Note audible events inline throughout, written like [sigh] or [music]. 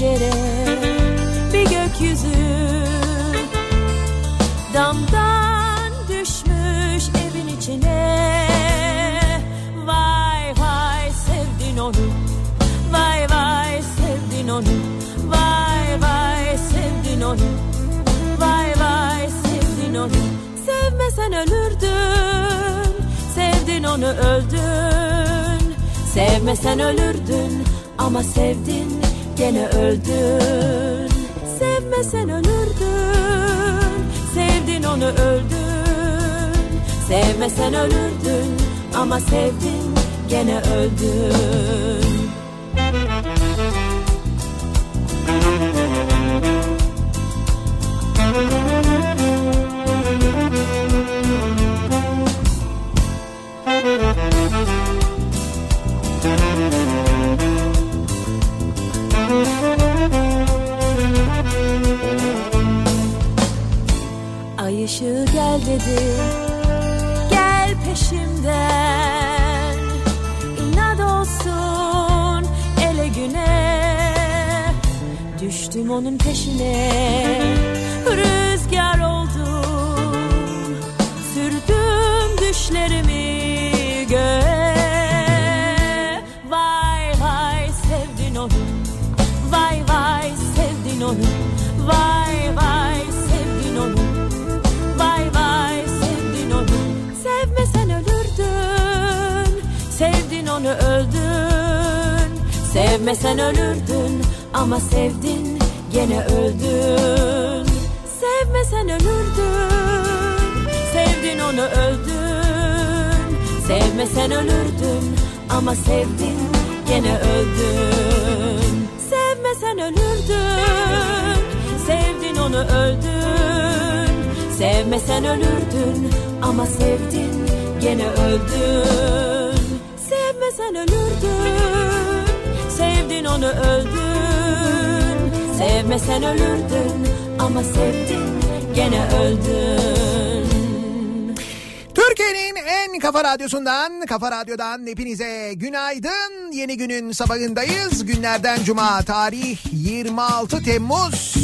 bir Ama sevdin gene öldün Türkiye'nin en kafa radyosundan, kafa radyodan hepinize günaydın. Yeni günün sabahındayız. Günlerden cuma tarih 26 Temmuz.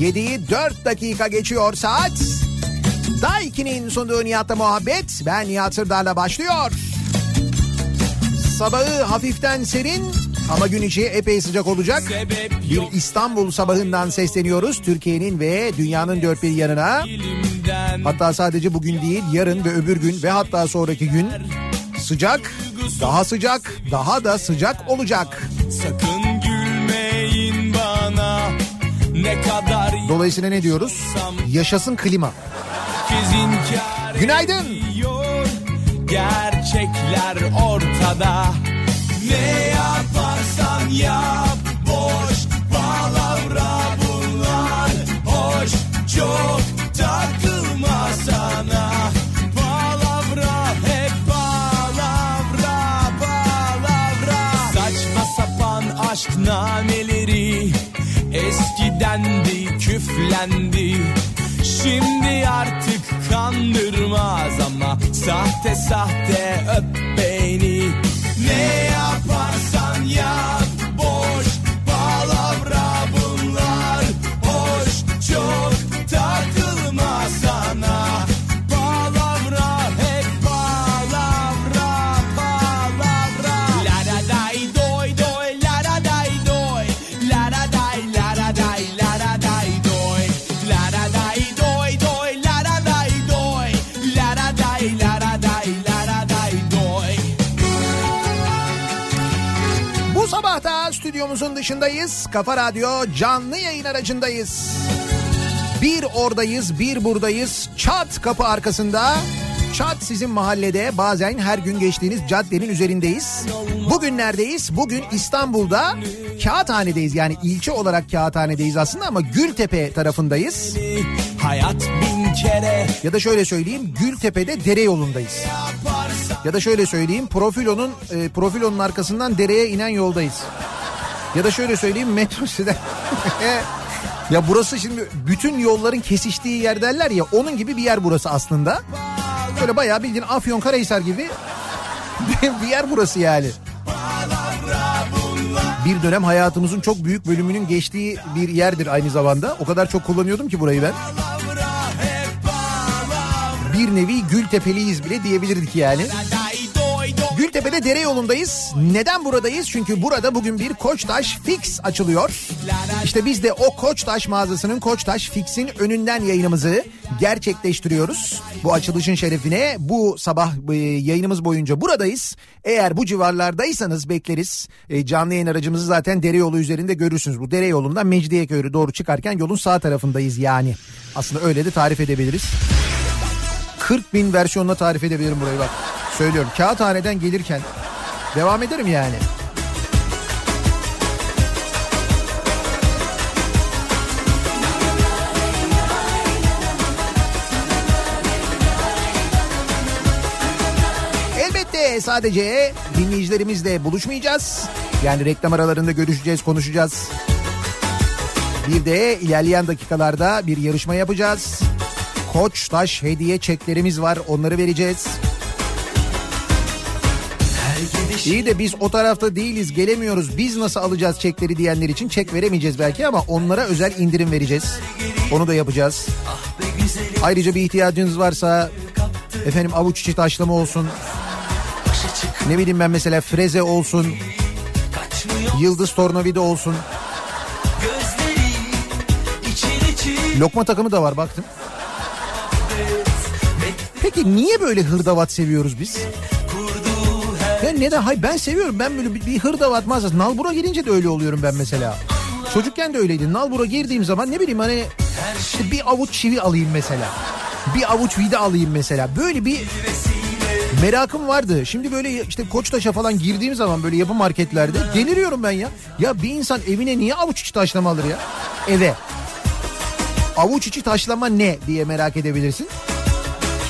7'yi 4 dakika geçiyor saat. Daiki'nin sunduğu Nihat'la muhabbet. Ben Nihat Sırdar'la başlıyor. Sabahı hafiften serin ama gün içi epey sıcak olacak. Bir İstanbul sabahından sesleniyoruz. Türkiye'nin ve dünyanın dört bir yanına. Hatta sadece bugün değil yarın ve öbür gün ve hatta sonraki gün sıcak, daha sıcak, daha da sıcak olacak. Sakın gülmeyin bana ne kadar Dolayısıyla ne diyoruz? Yaşasın klima. Günaydın. Gerçekler ortada Ne yaparsan yap Boş palavra bunlar. Hoş çok takılma sana. Palavra hep palavra palavra. Saçma sapan aşk nameleri Eskidendi küflendi. Şimdi artık kandırmaz ama Sahte sahte öp beni. Ne yaparsan dışındayız. Kafa Radyo canlı yayın aracındayız. Bir oradayız, bir buradayız. Çat kapı arkasında. Çat sizin mahallede bazen her gün geçtiğiniz caddenin üzerindeyiz. Bugün neredeyiz? Bugün İstanbul'da Kağıthane'deyiz. Yani ilçe olarak Kağıthane'deyiz aslında ama Gültepe tarafındayız. Hayat bin kere Ya da şöyle söyleyeyim Gültepe'de dere yolundayız. Ya da şöyle söyleyeyim Profilo'nun e, Profilo'nun arkasından dereye inen yoldayız. Ya da şöyle söyleyeyim metro site- [laughs] Ya burası şimdi bütün yolların kesiştiği yer derler ya onun gibi bir yer burası aslında. Böyle bayağı bildiğin Afyon Karahisar gibi [laughs] bir yer burası yani. Bir dönem hayatımızın çok büyük bölümünün geçtiği bir yerdir aynı zamanda. O kadar çok kullanıyordum ki burayı ben. Bir nevi Gültepeliyiz bile diyebilirdik yani. Gültepe'de dere yolundayız. Neden buradayız? Çünkü burada bugün bir Koçtaş Fix açılıyor. İşte biz de o Koçtaş mağazasının Koçtaş Fix'in önünden yayınımızı gerçekleştiriyoruz. Bu açılışın şerefine bu sabah e, yayınımız boyunca buradayız. Eğer bu civarlardaysanız bekleriz. E, canlı yayın aracımızı zaten dere yolu üzerinde görürsünüz. Bu dere yolundan Mecidiyeköy'e doğru çıkarken yolun sağ tarafındayız yani. Aslında öyle de tarif edebiliriz. 40 bin versiyonla tarif edebilirim burayı bak. Söylüyorum kağıthaneden gelirken devam ederim yani. Elbette sadece dinleyicilerimizle buluşmayacağız. Yani reklam aralarında görüşeceğiz, konuşacağız. Bir de ilerleyen dakikalarda bir yarışma yapacağız. Koç Taş hediye çeklerimiz var onları vereceğiz. İyi de biz o tarafta değiliz gelemiyoruz biz nasıl alacağız çekleri diyenler için çek veremeyeceğiz belki ama onlara özel indirim vereceğiz. Onu da yapacağız. Ayrıca bir ihtiyacınız varsa efendim avuç içi taşlama olsun. Ne bileyim ben mesela freze olsun. Yıldız tornavida olsun. Lokma takımı da var baktım. Peki niye böyle hırdavat seviyoruz biz? Ya neden? Hayır ben seviyorum. Ben böyle bir, bir hırdavat mağazası. Nalbur'a girince de öyle oluyorum ben mesela. Çocukken de öyleydi. Nalbur'a girdiğim zaman ne bileyim hani işte bir avuç çivi alayım mesela. Bir avuç vida alayım mesela. Böyle bir merakım vardı. Şimdi böyle işte Koçtaş'a falan girdiğim zaman böyle yapı marketlerde deliriyorum ben ya. Ya bir insan evine niye avuç içi taşlama alır ya? Eve. Avuç içi taşlama ne diye merak edebilirsin.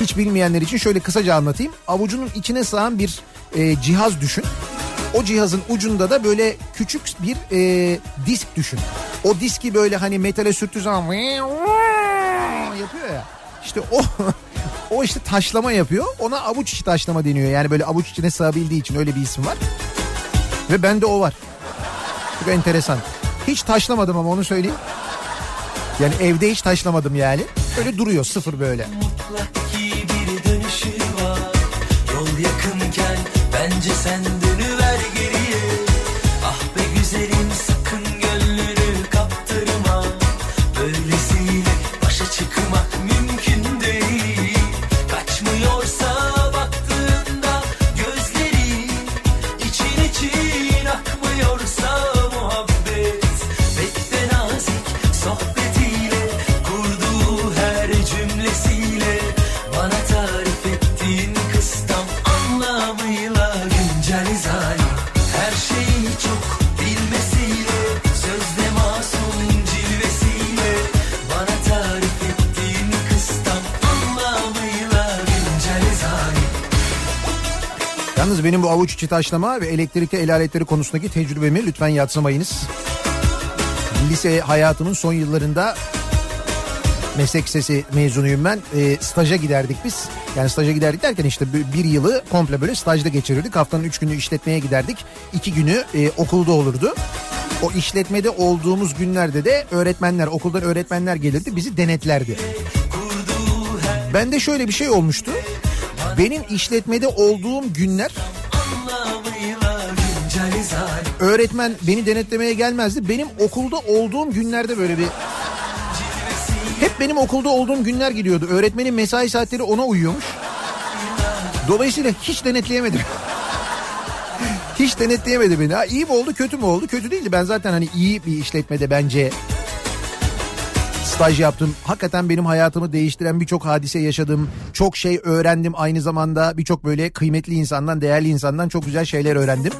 Hiç bilmeyenler için şöyle kısaca anlatayım. Avucunun içine sığan bir e, cihaz düşün. O cihazın ucunda da böyle küçük bir e, disk düşün. O diski böyle hani metale sürttüğü zaman yapıyor ya. İşte o [laughs] o işte taşlama yapıyor. Ona avuç içi taşlama deniyor. Yani böyle avuç içine sığabildiği için öyle bir isim var. Ve bende o var. Çok enteresan. Hiç taşlamadım ama onu söyleyeyim. Yani evde hiç taşlamadım yani. Öyle duruyor sıfır böyle. yakınken bence sen benim bu avuç içi taşlama ve elektrikli el aletleri konusundaki tecrübemi lütfen yatsımayınız. Lise hayatımın son yıllarında meslek lisesi mezunuyum ben. E, staja giderdik biz. Yani staja giderdik derken işte bir- yılı komple böyle stajda geçirirdik. Haftanın üç günü işletmeye giderdik. İki günü e, okulda olurdu. O işletmede olduğumuz günlerde de öğretmenler, okuldan öğretmenler gelirdi bizi denetlerdi. Bende şöyle bir şey olmuştu. Benim işletmede olduğum günler öğretmen beni denetlemeye gelmezdi. Benim okulda olduğum günlerde böyle bir hep benim okulda olduğum günler gidiyordu. Öğretmenin mesai saatleri ona uyuyormuş. Dolayısıyla hiç denetleyemedim. [laughs] hiç denetleyemedi beni. Ha, iyi mi oldu kötü mü oldu? Kötü değildi. Ben zaten hani iyi bir işletmede bence staj yaptım. Hakikaten benim hayatımı değiştiren birçok hadise yaşadım. Çok şey öğrendim aynı zamanda. Birçok böyle kıymetli insandan, değerli insandan çok güzel şeyler öğrendim.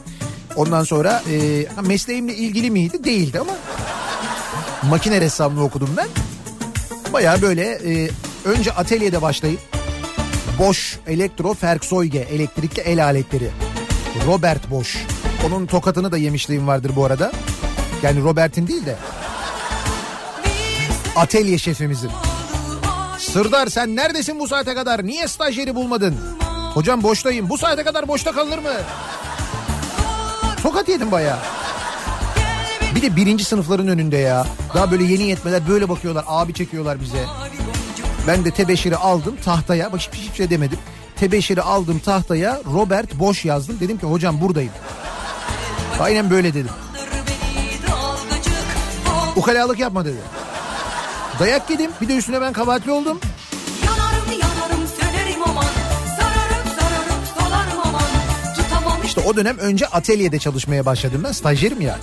Ondan sonra e, mesleğimle ilgili miydi? Değildi ama makine ressamlığı okudum ben. Baya böyle e, önce atölyede başlayıp Bosch Elektro Fergzeuge elektrikli el aletleri. Robert Bosch. Onun tokatını da yemişliğim vardır bu arada. Yani Robert'in değil de. Atölye şefimizin. Sırdar sen neredesin bu saate kadar? Niye stajyeri bulmadın? Hocam boştayım. Bu saate kadar boşta kalır mı? Tokat yedim bayağı. Bir de birinci sınıfların önünde ya. Daha böyle yeni yetmeler böyle bakıyorlar. Abi çekiyorlar bize. Ben de tebeşiri aldım tahtaya. Bak hiçbir şey demedim. Tebeşiri aldım tahtaya. Robert Boş yazdım. Dedim ki hocam buradayım. Aynen böyle dedim. Ukalalık yapma dedi. Dayak yedim. Bir de üstüne ben kabahatli oldum. İşte o dönem önce atölyede çalışmaya başladım ben. Stajyerim ya.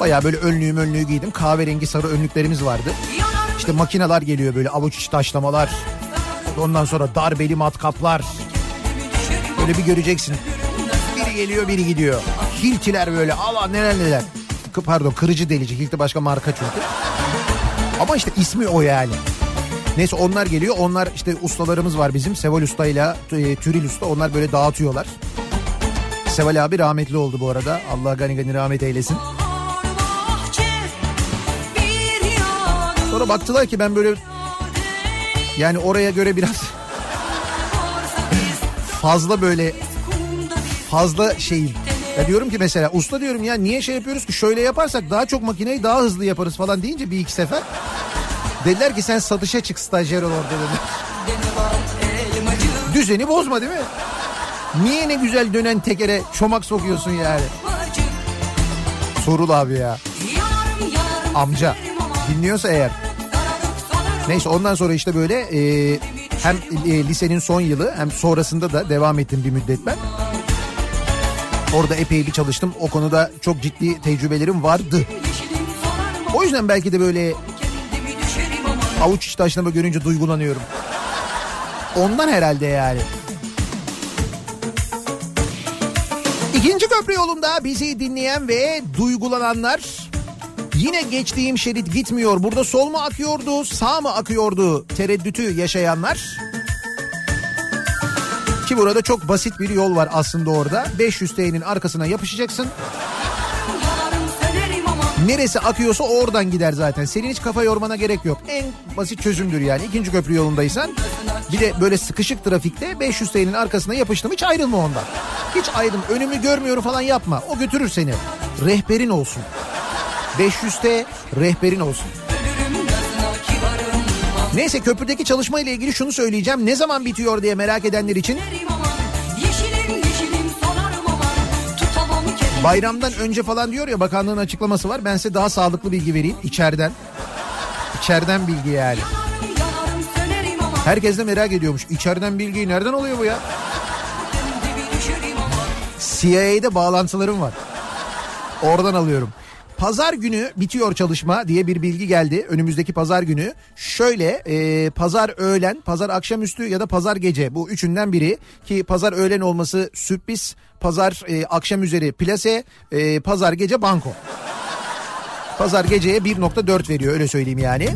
Baya böyle önlüğüm önlüğü giydim. Kahverengi sarı önlüklerimiz vardı. İşte makineler geliyor böyle avuç içi taşlamalar. Ondan sonra darbeli matkaplar. Böyle bir göreceksin. Biri geliyor biri gidiyor. Hiltiler böyle Allah neler neler. Pardon kırıcı delici. Hilti başka marka çünkü. Ama işte ismi o yani. Neyse onlar geliyor. Onlar işte ustalarımız var bizim. Seval Usta ile Türil Usta. Onlar böyle dağıtıyorlar. Seval abi rahmetli oldu bu arada. Allah gani gani rahmet eylesin. Sonra baktılar ki ben böyle yani oraya göre biraz fazla böyle fazla şeyim. Ya diyorum ki mesela usta diyorum ya niye şey yapıyoruz ki şöyle yaparsak daha çok makineyi daha hızlı yaparız falan deyince bir iki sefer. Dediler ki sen satışa çık stajyer ol orada dedi. Düzeni bozma değil mi? Niye ne güzel dönen tekere çomak sokuyorsun yani? Sorul abi ya. Amca dinliyorsa eğer. Neyse ondan sonra işte böyle e, hem e, lisenin son yılı hem sonrasında da devam ettim bir müddet ben. Orada epey bir çalıştım. O konuda çok ciddi tecrübelerim vardı. O yüzden belki de böyle avuç içi taşlama görünce duygulanıyorum. Ondan herhalde yani. İkinci köprü yolunda bizi dinleyen ve duygulananlar yine geçtiğim şerit gitmiyor. Burada sol mu akıyordu, sağ mı akıyordu tereddütü yaşayanlar. Ki burada çok basit bir yol var aslında orada. 500 TL'nin arkasına yapışacaksın. Neresi akıyorsa oradan gider zaten. Senin hiç kafa yormana gerek yok. En basit çözümdür yani. İkinci köprü yolundaysan bir de böyle sıkışık trafikte 500 TL'nin arkasına yapıştım hiç ayrılma ondan. Hiç ayrılma. Önümü görmüyorum falan yapma. O götürür seni. Rehberin olsun. 500 T rehberin olsun. Neyse köprüdeki çalışma ile ilgili şunu söyleyeceğim. Ne zaman bitiyor diye merak edenler için bayramdan önce falan diyor ya bakanlığın açıklaması var. Ben size daha sağlıklı bilgi vereyim içeriden. İçeriden bilgi yani. Herkes de merak ediyormuş. İçeriden bilgiyi nereden oluyor bu ya? CIA'de bağlantılarım var. Oradan alıyorum. Pazar günü bitiyor çalışma diye bir bilgi geldi. Önümüzdeki pazar günü. Şöyle e, pazar öğlen, pazar akşamüstü ya da pazar gece bu üçünden biri. Ki pazar öğlen olması sürpriz, pazar e, akşam üzeri plase, e, pazar gece banko. Pazar geceye 1.4 veriyor öyle söyleyeyim yani.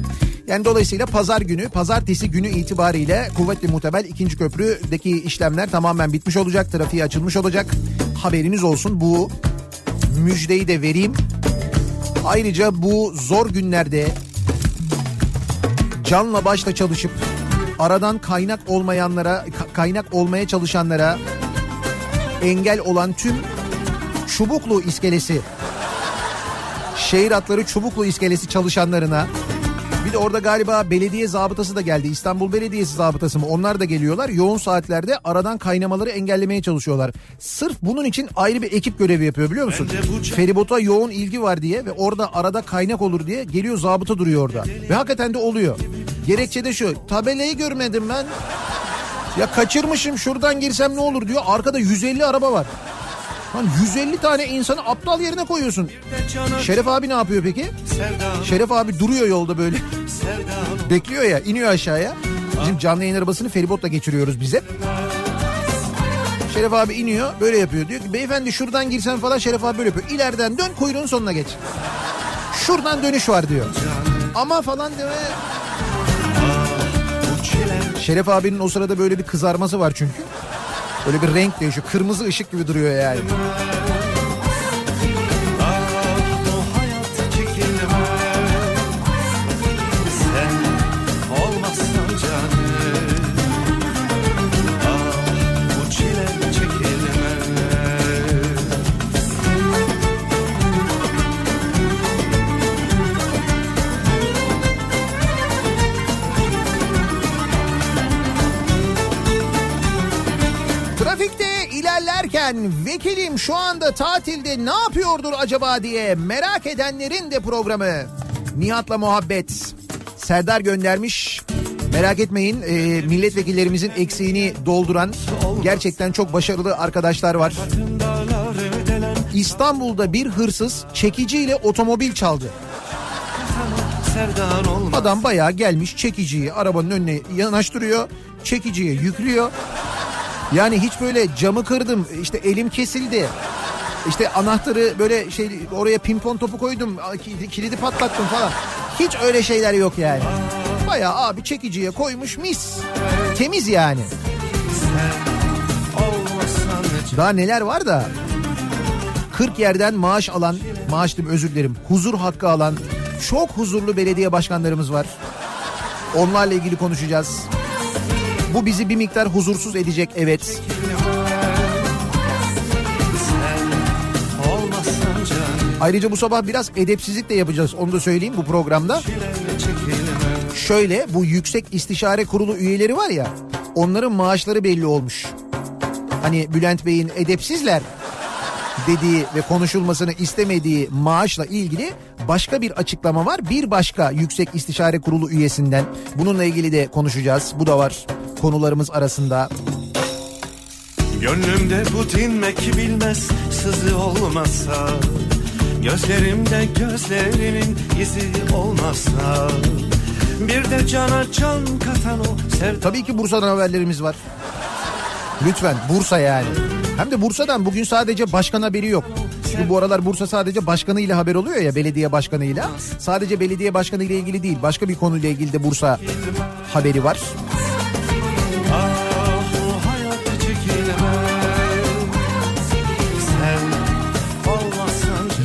Yani dolayısıyla pazar günü, pazartesi günü itibariyle kuvvetli muhtemel ikinci köprüdeki işlemler tamamen bitmiş olacak. Trafiğe açılmış olacak. Haberiniz olsun bu müjdeyi de vereyim. Ayrıca bu zor günlerde canla başla çalışıp aradan kaynak olmayanlara, ka- kaynak olmaya çalışanlara engel olan tüm Çubuklu iskelesi şehir hatları Çubuklu iskelesi çalışanlarına bir de orada galiba belediye zabıtası da geldi. İstanbul Belediyesi zabıtası mı? Onlar da geliyorlar. Yoğun saatlerde aradan kaynamaları engellemeye çalışıyorlar. Sırf bunun için ayrı bir ekip görevi yapıyor biliyor musun? Feribota yoğun ilgi var diye ve orada arada kaynak olur diye geliyor zabıta duruyor orada. Ve hakikaten de oluyor. Gerekçe de şu. Tabelayı görmedim ben. Ya kaçırmışım şuradan girsem ne olur diyor. Arkada 150 araba var. Lan 150 tane insanı aptal yerine koyuyorsun. Şeref abi ne yapıyor peki? Şeref abi duruyor yolda böyle. Bekliyor ya iniyor aşağıya. Bizim canlı yayın arabasını feribotla geçiriyoruz bize. Şeref abi iniyor böyle yapıyor. Diyor ki beyefendi şuradan girsen falan Şeref abi böyle yapıyor. İleriden dön kuyruğun sonuna geç. Şuradan dönüş var diyor. Ama falan deme. Şeref abinin o sırada böyle bir kızarması var çünkü. Böyle bir renk değişiyor. Kırmızı ışık gibi duruyor yani. Vekilim şu anda tatilde ne yapıyordur acaba diye merak edenlerin de programı. Nihat'la muhabbet. Serdar göndermiş. Merak etmeyin e, milletvekillerimizin eksiğini dolduran gerçekten çok başarılı arkadaşlar var. İstanbul'da bir hırsız çekiciyle otomobil çaldı. Adam bayağı gelmiş çekiciyi arabanın önüne yanaştırıyor. Çekiciye yüklüyor. Yani hiç böyle camı kırdım işte elim kesildi. İşte anahtarı böyle şey oraya pimpon topu koydum kilidi patlattım falan. Hiç öyle şeyler yok yani. Bayağı abi çekiciye koymuş mis. Temiz yani. Daha neler var da 40 yerden maaş alan, maaş diyeyim özür dilerim, huzur hakkı alan çok huzurlu belediye başkanlarımız var. Onlarla ilgili konuşacağız. Bu bizi bir miktar huzursuz edecek evet. Ayrıca bu sabah biraz edepsizlik de yapacağız onu da söyleyeyim bu programda. Şöyle bu yüksek istişare kurulu üyeleri var ya onların maaşları belli olmuş. Hani Bülent Bey'in edepsizler dediği ve konuşulmasını istemediği maaşla ilgili başka bir açıklama var. Bir başka yüksek istişare kurulu üyesinden bununla ilgili de konuşacağız. Bu da var konularımız arasında. Gönlümde bu dinmek bilmez sızı olmasa Gözlerimde gözlerinin izi olmasa Bir de cana can katan o sevda Tabii ki Bursa'dan haberlerimiz var. Lütfen Bursa yani. Hem de Bursa'dan bugün sadece başkan haberi yok. Çünkü bu aralar Bursa sadece başkanıyla haber oluyor ya belediye başkanıyla. Sadece belediye başkanı ile ilgili değil başka bir konuyla ilgili de Bursa haberi var.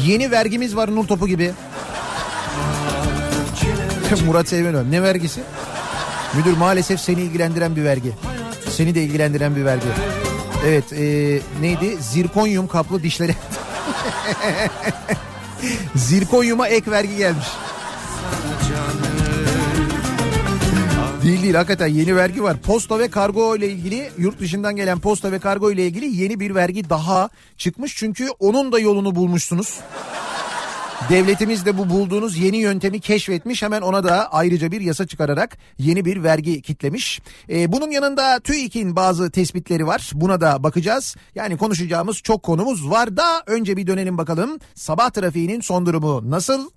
Yeni vergimiz var Nur Topu gibi. [laughs] Murat Seymenö ne vergisi? Müdür maalesef seni ilgilendiren bir vergi. Seni de ilgilendiren bir vergi. Evet e, neydi? Zirkonyum kaplı dişleri. [laughs] Zirkonyuma ek vergi gelmiş. Değil değil hakikaten yeni vergi var. Posta ve kargo ile ilgili yurt dışından gelen posta ve kargo ile ilgili yeni bir vergi daha çıkmış. Çünkü onun da yolunu bulmuşsunuz. Devletimiz de bu bulduğunuz yeni yöntemi keşfetmiş. Hemen ona da ayrıca bir yasa çıkararak yeni bir vergi kitlemiş. Ee, bunun yanında TÜİK'in bazı tespitleri var. Buna da bakacağız. Yani konuşacağımız çok konumuz var da önce bir dönelim bakalım. Sabah trafiğinin son durumu nasıl?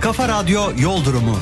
Kafa Radyo Yol Durumu.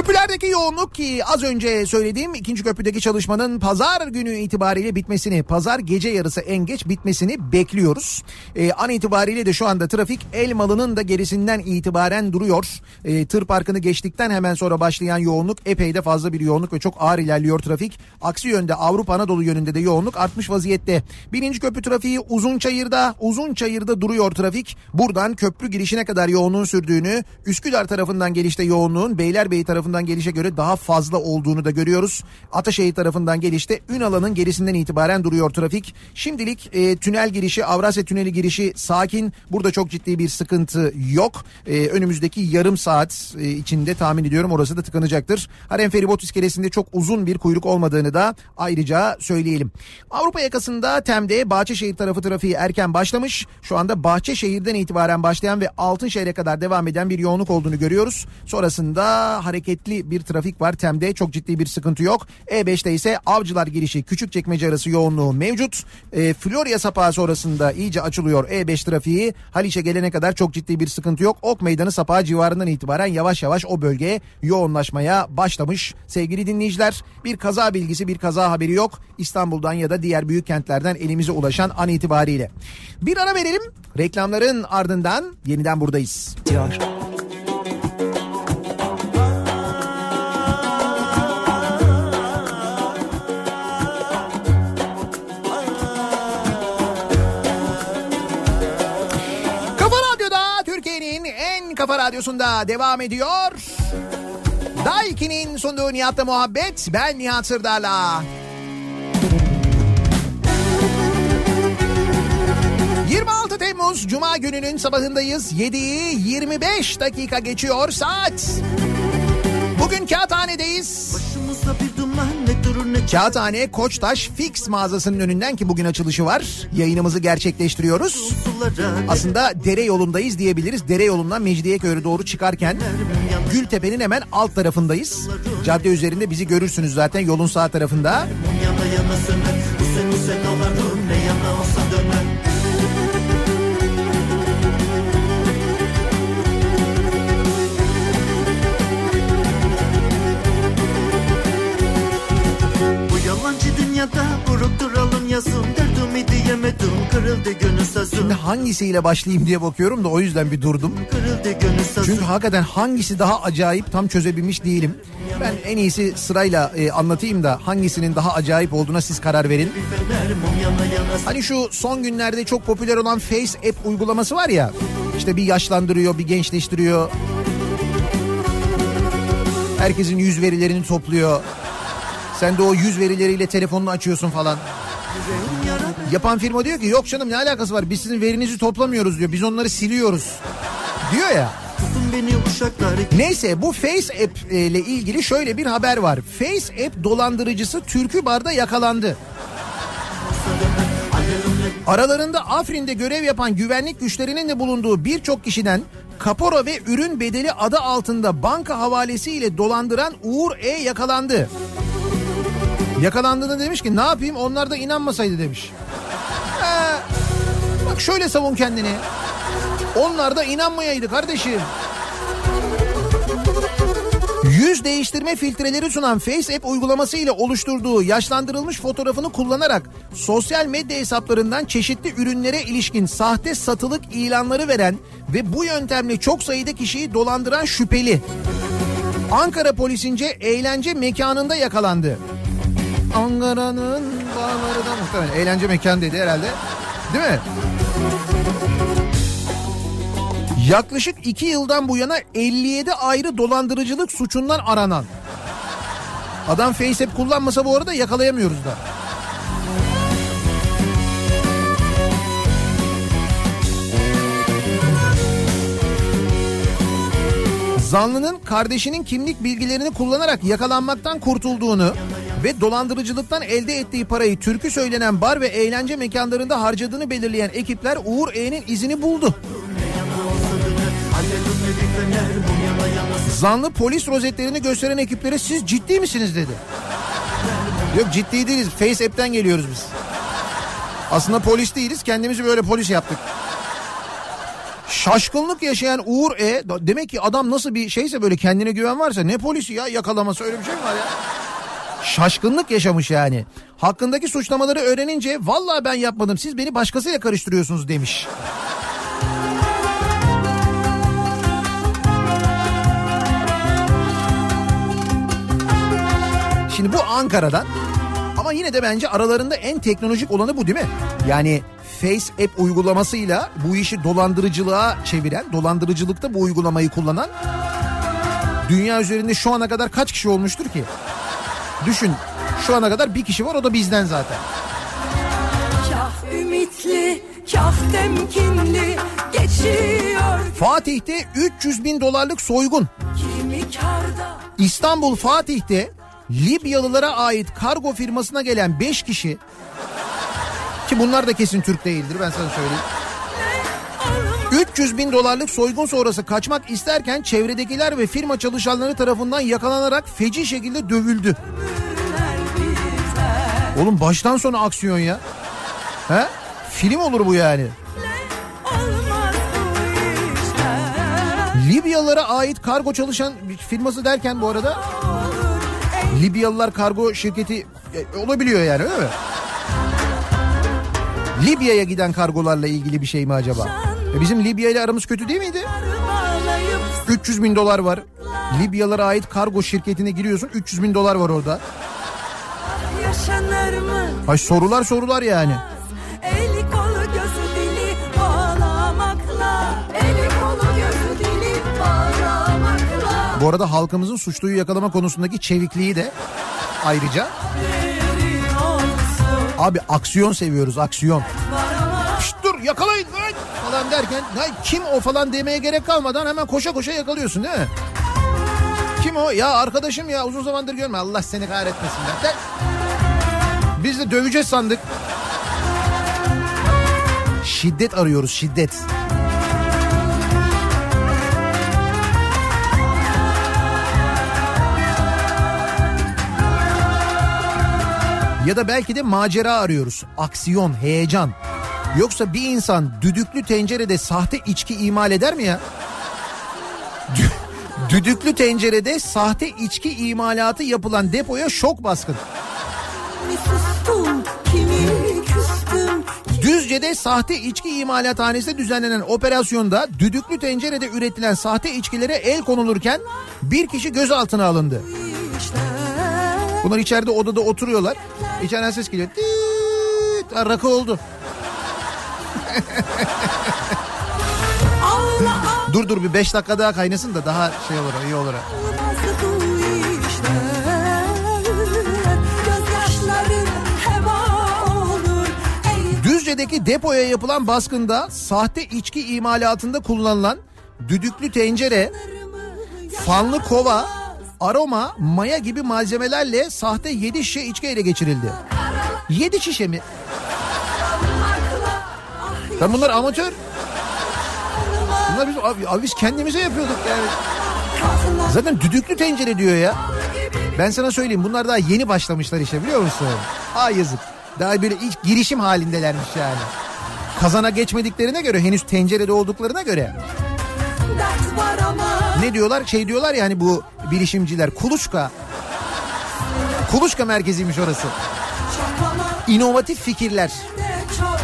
Köprülerdeki yoğunluk ki az önce söylediğim ikinci köprüdeki çalışmanın pazar günü itibariyle bitmesini, pazar gece yarısı en geç bitmesini bekliyoruz. Ee, an itibariyle de şu anda trafik Elmalı'nın da gerisinden itibaren duruyor. Ee, tır parkını geçtikten hemen sonra başlayan yoğunluk epey de fazla bir yoğunluk ve çok ağır ilerliyor trafik. Aksi yönde Avrupa Anadolu yönünde de yoğunluk artmış vaziyette. Birinci köprü trafiği Uzunçayır'da, Uzunçayır'da duruyor trafik. Buradan köprü girişine kadar yoğunluğun sürdüğünü, Üsküdar tarafından gelişte yoğunluğun Beylerbeyi tarafından gelişe göre daha fazla olduğunu da görüyoruz. Ataşehir tarafından gelişte Ünalan'ın gerisinden itibaren duruyor trafik. Şimdilik e, tünel girişi Avrasya Tüneli girişi sakin. Burada çok ciddi bir sıkıntı yok. E, önümüzdeki yarım saat e, içinde tahmin ediyorum orası da tıkanacaktır. Harem Feribot iskelesinde çok uzun bir kuyruk olmadığını da ayrıca söyleyelim. Avrupa yakasında Tem'de Bahçeşehir tarafı trafiği erken başlamış. Şu anda Bahçeşehir'den itibaren başlayan ve Altınşehir'e kadar devam eden bir yoğunluk olduğunu görüyoruz. Sonrasında hareketli bir trafik var. Tem'de çok ciddi bir sıkıntı yok. E5'te ise Avcılar girişi Küçükçekmece arası yoğunluğu mevcut. E, Florya sapağı sonrasında iyice açılıyor E5 trafiği. Haliç'e gelene kadar çok ciddi bir sıkıntı yok. Ok Meydanı sapağı civarından itibaren yavaş yavaş o bölgeye yoğunlaşmaya başlamış. Sevgili dinleyiciler bir kaza bilgisi bir kaza haberi yok. İstanbul'dan ya da diğer büyük kentlerden elimize ulaşan an itibariyle. Bir ara verelim. Reklamların ardından yeniden buradayız. Diyor. Kafa radyosunda devam ediyor. Daiki'nin sunduğu Nihat'la muhabbet ben Nihat Sırdar'la. 26 Temmuz Cuma gününün sabahındayız. 7'yi 25 dakika geçiyor saat. Bugün Kağıthane'deyiz. Başımızda bir duman Kağıthane Koçtaş Fix mağazasının önünden ki bugün açılışı var. Yayınımızı gerçekleştiriyoruz. Aslında dere yolundayız diyebiliriz. Dere yolundan Mecidiyeköy'e doğru çıkarken Gültepe'nin hemen alt tarafındayız. Cadde üzerinde bizi görürsünüz zaten yolun sağ tarafında. Şimdi hangisiyle başlayayım diye bakıyorum da o yüzden bir durdum. Çünkü hakikaten hangisi daha acayip tam çözebilmiş değilim. Ben en iyisi sırayla e, anlatayım da hangisinin daha acayip olduğuna siz karar verin. Hani şu son günlerde çok popüler olan Face App uygulaması var ya. İşte bir yaşlandırıyor, bir gençleştiriyor. Herkesin yüz verilerini topluyor. Sen de o yüz verileriyle telefonunu açıyorsun falan. Yapan firma diyor ki yok canım ne alakası var biz sizin verinizi toplamıyoruz diyor. Biz onları siliyoruz diyor ya. Neyse bu Face App e, ile ilgili şöyle bir haber var. Face App dolandırıcısı Türkü Bar'da yakalandı. Aralarında Afrin'de görev yapan güvenlik güçlerinin de bulunduğu birçok kişiden kapora ve ürün bedeli adı altında banka havalesiyle dolandıran Uğur E yakalandı. Yakalandığında demiş ki ne yapayım onlar da inanmasaydı demiş. Ee, bak şöyle savun kendini. Onlar da inanmayaydı kardeşim. Yüz değiştirme filtreleri sunan Face App uygulaması ile oluşturduğu yaşlandırılmış fotoğrafını kullanarak sosyal medya hesaplarından çeşitli ürünlere ilişkin sahte satılık ilanları veren ve bu yöntemle çok sayıda kişiyi dolandıran şüpheli. Ankara polisince eğlence mekanında yakalandı. Ankara'nın bağları da muhtemelen eğlence mekanı dedi herhalde. Değil mi? Yaklaşık iki yıldan bu yana 57 ayrı dolandırıcılık suçundan aranan. Adam FaceApp kullanmasa bu arada yakalayamıyoruz da. Zanlının kardeşinin kimlik bilgilerini kullanarak yakalanmaktan kurtulduğunu ve dolandırıcılıktan elde ettiği parayı türkü söylenen bar ve eğlence mekanlarında harcadığını belirleyen ekipler Uğur E'nin izini buldu. Zanlı polis rozetlerini gösteren ekiplere siz ciddi misiniz dedi. Yok ciddi değiliz. Face App'ten geliyoruz biz. Aslında polis değiliz. Kendimizi böyle polis yaptık. Şaşkınlık yaşayan Uğur E demek ki adam nasıl bir şeyse böyle kendine güven varsa ne polisi ya yakalaması öyle bir şey mi var ya? Şaşkınlık yaşamış yani. Hakkındaki suçlamaları öğrenince vallahi ben yapmadım siz beni başkasıyla karıştırıyorsunuz demiş. Şimdi bu Ankara'dan ama yine de bence aralarında en teknolojik olanı bu değil mi? Yani Face App uygulamasıyla bu işi dolandırıcılığa çeviren, dolandırıcılıkta bu uygulamayı kullanan dünya üzerinde şu ana kadar kaç kişi olmuştur ki? Düşün şu ana kadar bir kişi var o da bizden zaten. Kah ümitli, kah temkinli geçiyor Fatih'te 300 bin dolarlık soygun. İstanbul Fatih'te Libyalılara ait kargo firmasına gelen 5 kişi ki bunlar da kesin Türk değildir ben sana söyleyeyim. 300 bin dolarlık soygun sonrası kaçmak isterken çevredekiler ve firma çalışanları tarafından yakalanarak feci şekilde dövüldü. Oğlum baştan sona aksiyon ya. He? Film olur bu yani. Libyalılara ait kargo çalışan firması derken bu arada Libyalılar kargo şirketi e, olabiliyor yani öyle mi? Libya'ya giden kargolarla ilgili bir şey mi acaba? E bizim Libya ile aramız kötü değil miydi? Bağlayıp 300 bin dolar var. Libyalara ait kargo şirketine giriyorsun 300 bin dolar var orada. Hay sorular sorular yani. Eli kolu gözü dili bağlamakla Eli kolu gözü dili bağlamakla Bu arada halkımızın suçluyu yakalama konusundaki çevikliği de ayrıca. Abi aksiyon seviyoruz aksiyon. Şşt dur yakalayın falan derken "Hay kim o falan demeye gerek kalmadan hemen koşa koşa yakalıyorsun değil mi? Ki Kim o? Ya arkadaşım ya uzun zamandır görme. Allah seni kahretmesin. be. De- Biz de döveceğiz sandık. Şiddet arıyoruz şiddet. Ya da belki de macera arıyoruz. Aksiyon, heyecan. Yoksa bir insan düdüklü tencerede sahte içki imal eder mi ya? Dü- Düdüklü tencerede sahte içki imalatı yapılan depoya şok baskın. Sustum, küstüm. Düzce'de sahte içki imalathanesinde düzenlenen operasyonda düdüklü tencerede üretilen sahte içkilere el konulurken bir kişi gözaltına alındı. Bunlar içeride odada oturuyorlar. İçeriden ses geliyor. Rakı oldu. [laughs] Dur dur bir beş dakika daha kaynasın da daha şey olur iyi olur. Düzce'deki depoya yapılan baskında sahte içki imalatında kullanılan düdüklü tencere, fanlı kova, aroma, maya gibi malzemelerle sahte 7 şişe içki ele geçirildi. 7 şişe mi? Ben bunlar amatör. Bunlar biz, abi, abi biz kendimize yapıyorduk yani. Zaten düdüklü tencere diyor ya. Ben sana söyleyeyim bunlar daha yeni başlamışlar işe biliyor musun? Ha yazık. Daha böyle ilk girişim halindelermiş yani. Kazana geçmediklerine göre henüz tencerede olduklarına göre. Ne diyorlar? Şey diyorlar ya hani bu bilişimciler kuluçka. Kuluçka merkeziymiş orası. İnovatif fikirler. çok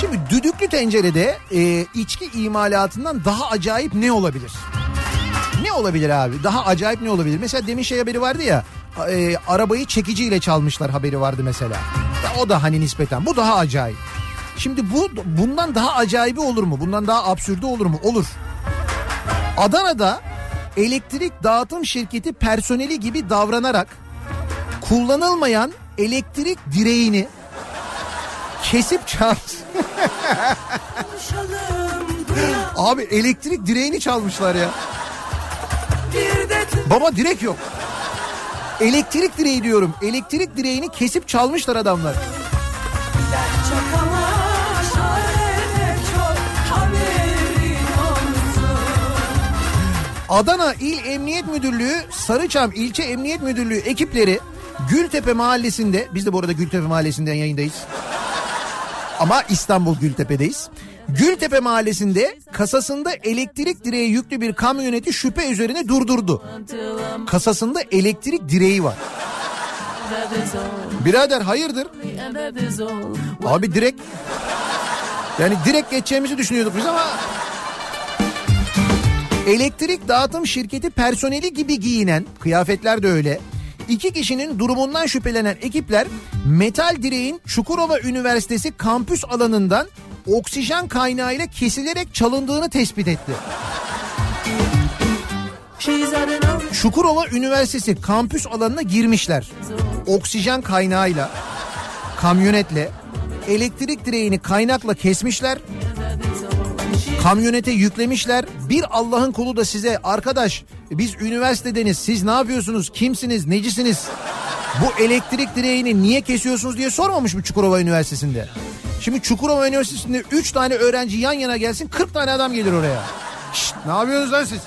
Şimdi düdüklü tencerede e, içki imalatından daha acayip ne olabilir? Ne olabilir abi? Daha acayip ne olabilir? Mesela demin şey haberi vardı ya. e, arabayı çekiciyle çalmışlar haberi vardı mesela. Ya o da hani nispeten. Bu daha acayip. Şimdi bu bundan daha acayibi olur mu? Bundan daha absürde olur mu? Olur. Adana'da elektrik dağıtım şirketi personeli gibi davranarak kullanılmayan elektrik direğini kesip çal. Konuşalım duyan Abi elektrik direğini çalmışlar ya. Baba direk yok. Elektrik direği diyorum. Elektrik direğini kesip çalmışlar adamlar. Adana İl Emniyet Müdürlüğü Sarıçam İlçe Emniyet Müdürlüğü ekipleri Gültepe Mahallesi'nde biz de bu arada Gültepe Mahallesi'nden yayındayız. Ama İstanbul Gültepe'deyiz. Gültepe Mahallesi'nde kasasında elektrik direği yüklü bir kamyoneti şüphe üzerine durdurdu. Kasasında elektrik direği var. Birader hayırdır? Abi direkt yani direkt geçeceğimizi düşünüyorduk biz ama elektrik dağıtım şirketi personeli gibi giyinen kıyafetler de öyle. İki kişinin durumundan şüphelenen ekipler metal direğin Çukurova Üniversitesi kampüs alanından oksijen kaynağıyla kesilerek çalındığını tespit etti. Çukurova Üniversitesi kampüs alanına girmişler. Oksijen kaynağıyla, kamyonetle, elektrik direğini kaynakla kesmişler. Kamyonete yüklemişler. Bir Allah'ın kulu da size arkadaş biz üniversitedeniz siz ne yapıyorsunuz kimsiniz necisiniz bu elektrik direğini niye kesiyorsunuz diye sormamış mı Çukurova Üniversitesi'nde? Şimdi Çukurova Üniversitesi'nde 3 tane öğrenci yan yana gelsin 40 tane adam gelir oraya. Şşt, ne yapıyorsunuz lan siz?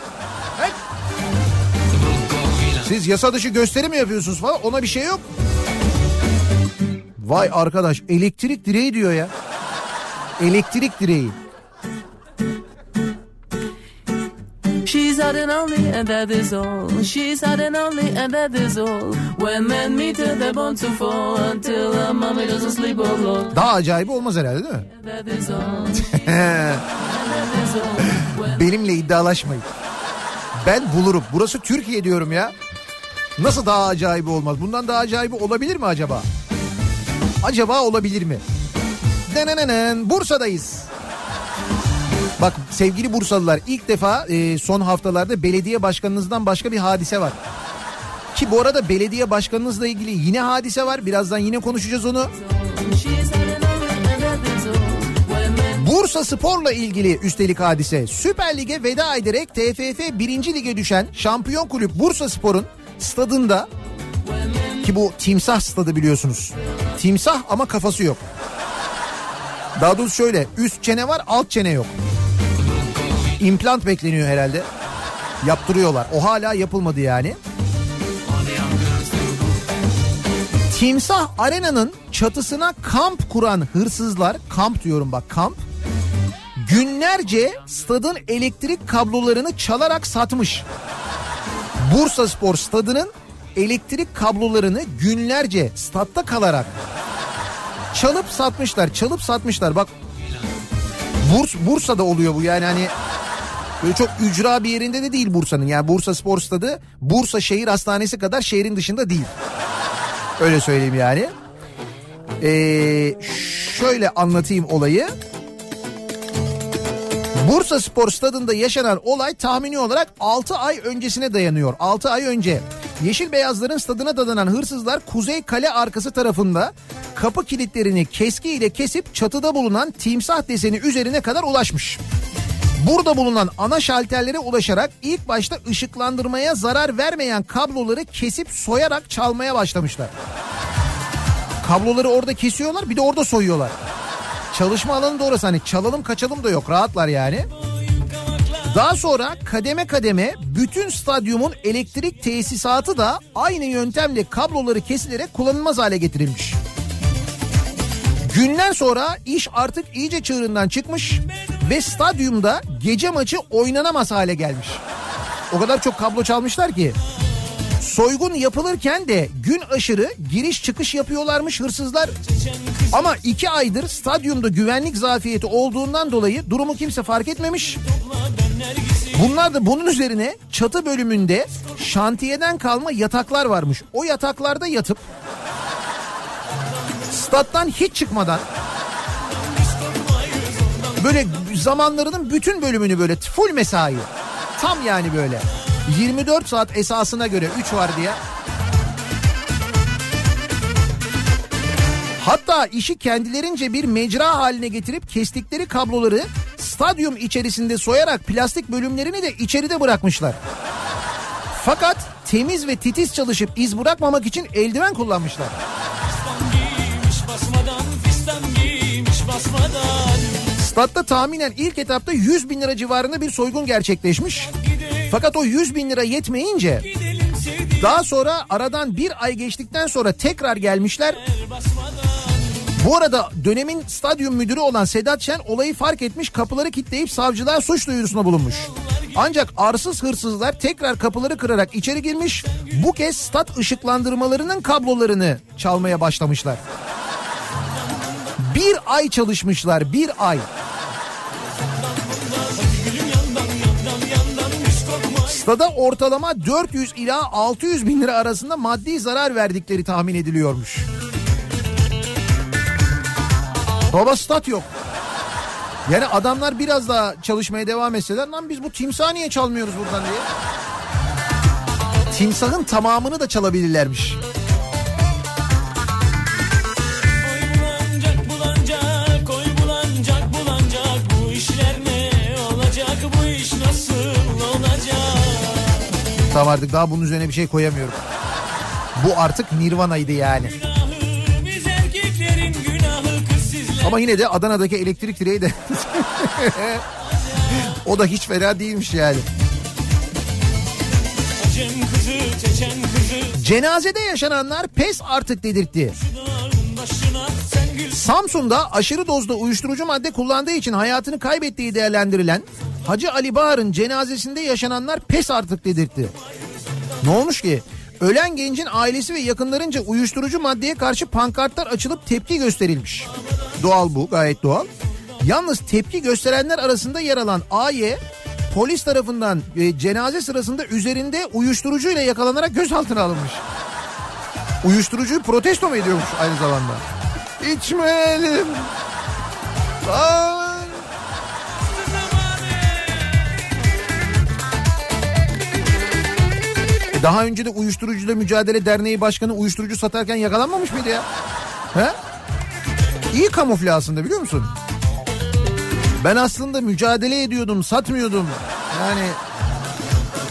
Siz yasa dışı gösteri mi yapıyorsunuz falan ona bir şey yok. Vay arkadaş elektrik direği diyor ya. Elektrik direği. She's hot and only, and that is all. She's hot and only, and that is all. When men meet her, they're born to fall until her mommy doesn't sleep alone. Daha acayibi olmaz herhalde değil mi? That is all. [laughs] Benimle iddialaşmayın. Ben bulurum. Burası Türkiye diyorum ya. Nasıl daha acayibi olmaz? Bundan daha acayibi olabilir mi acaba? Acaba olabilir mi? Denenenen Bursa'dayız. Bak sevgili Bursalılar ilk defa e, son haftalarda belediye başkanınızdan başka bir hadise var. Ki bu arada belediye başkanınızla ilgili yine hadise var. Birazdan yine konuşacağız onu. Bursa Spor'la ilgili üstelik hadise. Süper Lig'e veda ederek TFF 1. Lig'e düşen şampiyon kulüp Bursa Spor'un stadında ki bu timsah stadı biliyorsunuz. Timsah ama kafası yok. Daha doğrusu şöyle üst çene var alt çene yok. İmplant bekleniyor herhalde. Yaptırıyorlar. O hala yapılmadı yani. Timsah Arena'nın çatısına kamp kuran hırsızlar, kamp diyorum bak kamp, günlerce stadın elektrik kablolarını çalarak satmış. Bursa Spor stadının elektrik kablolarını günlerce statta kalarak çalıp satmışlar, çalıp satmışlar. Bak Burs, Bursa'da oluyor bu yani hani böyle çok ücra bir yerinde de değil Bursa'nın. Yani Bursa Spor Stadı Bursa Şehir Hastanesi kadar şehrin dışında değil. Öyle söyleyeyim yani. Ee, şöyle anlatayım olayı. Bursa Spor Stadı'nda yaşanan olay tahmini olarak 6 ay öncesine dayanıyor. 6 ay önce. Yeşil Beyazların stadına dadanan hırsızlar Kuzey Kale arkası tarafında kapı kilitlerini keski ile kesip çatıda bulunan timsah deseni üzerine kadar ulaşmış. Burada bulunan ana şalterlere ulaşarak ilk başta ışıklandırmaya zarar vermeyen kabloları kesip soyarak çalmaya başlamışlar. Kabloları orada kesiyorlar bir de orada soyuyorlar. Çalışma alanı da orası hani çalalım kaçalım da yok rahatlar yani. Daha sonra kademe kademe bütün stadyumun elektrik tesisatı da aynı yöntemle kabloları kesilerek kullanılmaz hale getirilmiş. Günler sonra iş artık iyice çığırından çıkmış ve stadyumda gece maçı oynanamaz hale gelmiş. O kadar çok kablo çalmışlar ki. Soygun yapılırken de gün aşırı giriş çıkış yapıyorlarmış hırsızlar. Ama iki aydır stadyumda güvenlik zafiyeti olduğundan dolayı durumu kimse fark etmemiş. Bunlar da bunun üzerine çatı bölümünde şantiyeden kalma yataklar varmış. O yataklarda yatıp stat'tan hiç çıkmadan böyle zamanlarının bütün bölümünü böyle full mesai. Tam yani böyle. 24 saat esasına göre 3 var diye. Hatta işi kendilerince bir mecra haline getirip kestikleri kabloları stadyum içerisinde soyarak plastik bölümlerini de içeride bırakmışlar. Fakat temiz ve titiz çalışıp iz bırakmamak için eldiven kullanmışlar. Statta tahminen ilk etapta 100 bin lira civarında bir soygun gerçekleşmiş. Fakat o 100 bin lira yetmeyince daha sonra aradan bir ay geçtikten sonra tekrar gelmişler. Bu arada dönemin stadyum müdürü olan Sedat Şen olayı fark etmiş kapıları kilitleyip savcılığa suç duyurusunda bulunmuş. Ancak arsız hırsızlar tekrar kapıları kırarak içeri girmiş. Bu kez stat ışıklandırmalarının kablolarını çalmaya başlamışlar. Bir ay çalışmışlar bir ay. Stada ortalama 400 ila 600 bin lira arasında maddi zarar verdikleri tahmin ediliyormuş. Baba stat yok. Yani adamlar biraz daha çalışmaya devam etseler lan biz bu timsahı niye çalmıyoruz buradan diye. Timsahın tamamını da çalabilirlermiş. Tamam artık daha bunun üzerine bir şey koyamıyorum. Bu artık Nirvana'ydı yani. Ama yine de Adana'daki elektrik direği de [laughs] o da hiç fena değilmiş yani. Kızı kızı Cenazede yaşananlar pes artık dedirtti. Samsun'da aşırı dozda uyuşturucu madde kullandığı için hayatını kaybettiği değerlendirilen Hacı Ali Bağır'ın cenazesinde yaşananlar pes artık dedirtti. Ne olmuş ki? Ölen gencin ailesi ve yakınlarınca uyuşturucu maddeye karşı pankartlar açılıp tepki gösterilmiş. Doğal bu gayet doğal. Yalnız tepki gösterenler arasında yer alan AY polis tarafından e, cenaze sırasında üzerinde uyuşturucuyla yakalanarak gözaltına alınmış. Uyuşturucuyu protesto mu ediyormuş aynı zamanda? İçmeyelim. Daha önce de Uyuşturucuyla Mücadele Derneği Başkanı uyuşturucu satarken yakalanmamış mıydı ya? He? İyi kamufle aslında biliyor musun? Ben aslında mücadele ediyordum, satmıyordum. Yani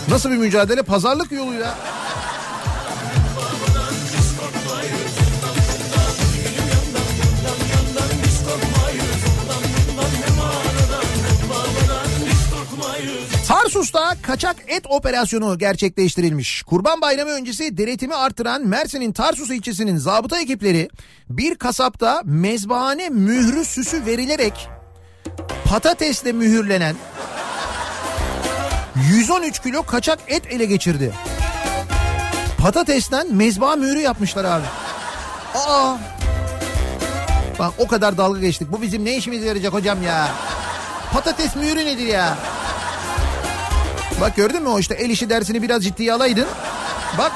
nasıl bir mücadele? Pazarlık yoluyla. Tarsus'ta kaçak et operasyonu gerçekleştirilmiş. Kurban Bayramı öncesi denetimi artıran Mersin'in Tarsus ilçesinin zabıta ekipleri bir kasapta mezbahane mührü süsü verilerek patatesle mühürlenen 113 kilo kaçak et ele geçirdi. Patatesten mezbaha mührü yapmışlar abi. Aa! Bak o kadar dalga geçtik. Bu bizim ne işimize yarayacak hocam ya? Patates mührü nedir ya? Bak gördün mü o işte el işi dersini biraz ciddiye alaydın. Bak.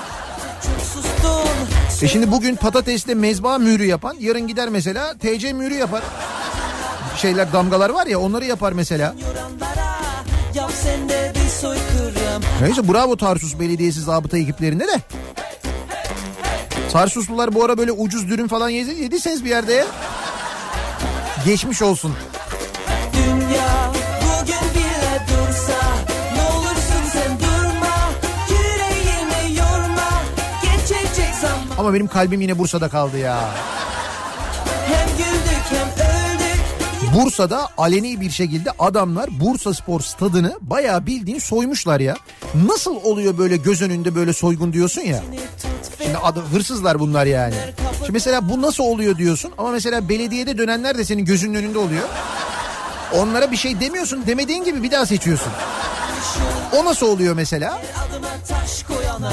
E şimdi bugün patatesle mezba mührü yapan yarın gider mesela TC mührü yapar. Şeyler damgalar var ya onları yapar mesela. Neyse bravo Tarsus Belediyesi zabıta ekiplerine de. Tarsuslular bu ara böyle ucuz dürüm falan yedi, yediyseniz bir yerde ya. Geçmiş olsun. Ama benim kalbim yine Bursa'da kaldı ya. Hem güldük hem öldük Bursa'da aleni bir şekilde adamlar Bursa Spor stadını bayağı bildiğin soymuşlar ya. Nasıl oluyor böyle göz önünde böyle soygun diyorsun ya. Şimdi adı, hırsızlar bunlar yani. Şimdi mesela bu nasıl oluyor diyorsun ama mesela belediyede dönenler de senin gözünün önünde oluyor. Onlara bir şey demiyorsun demediğin gibi bir daha seçiyorsun. O nasıl oluyor mesela?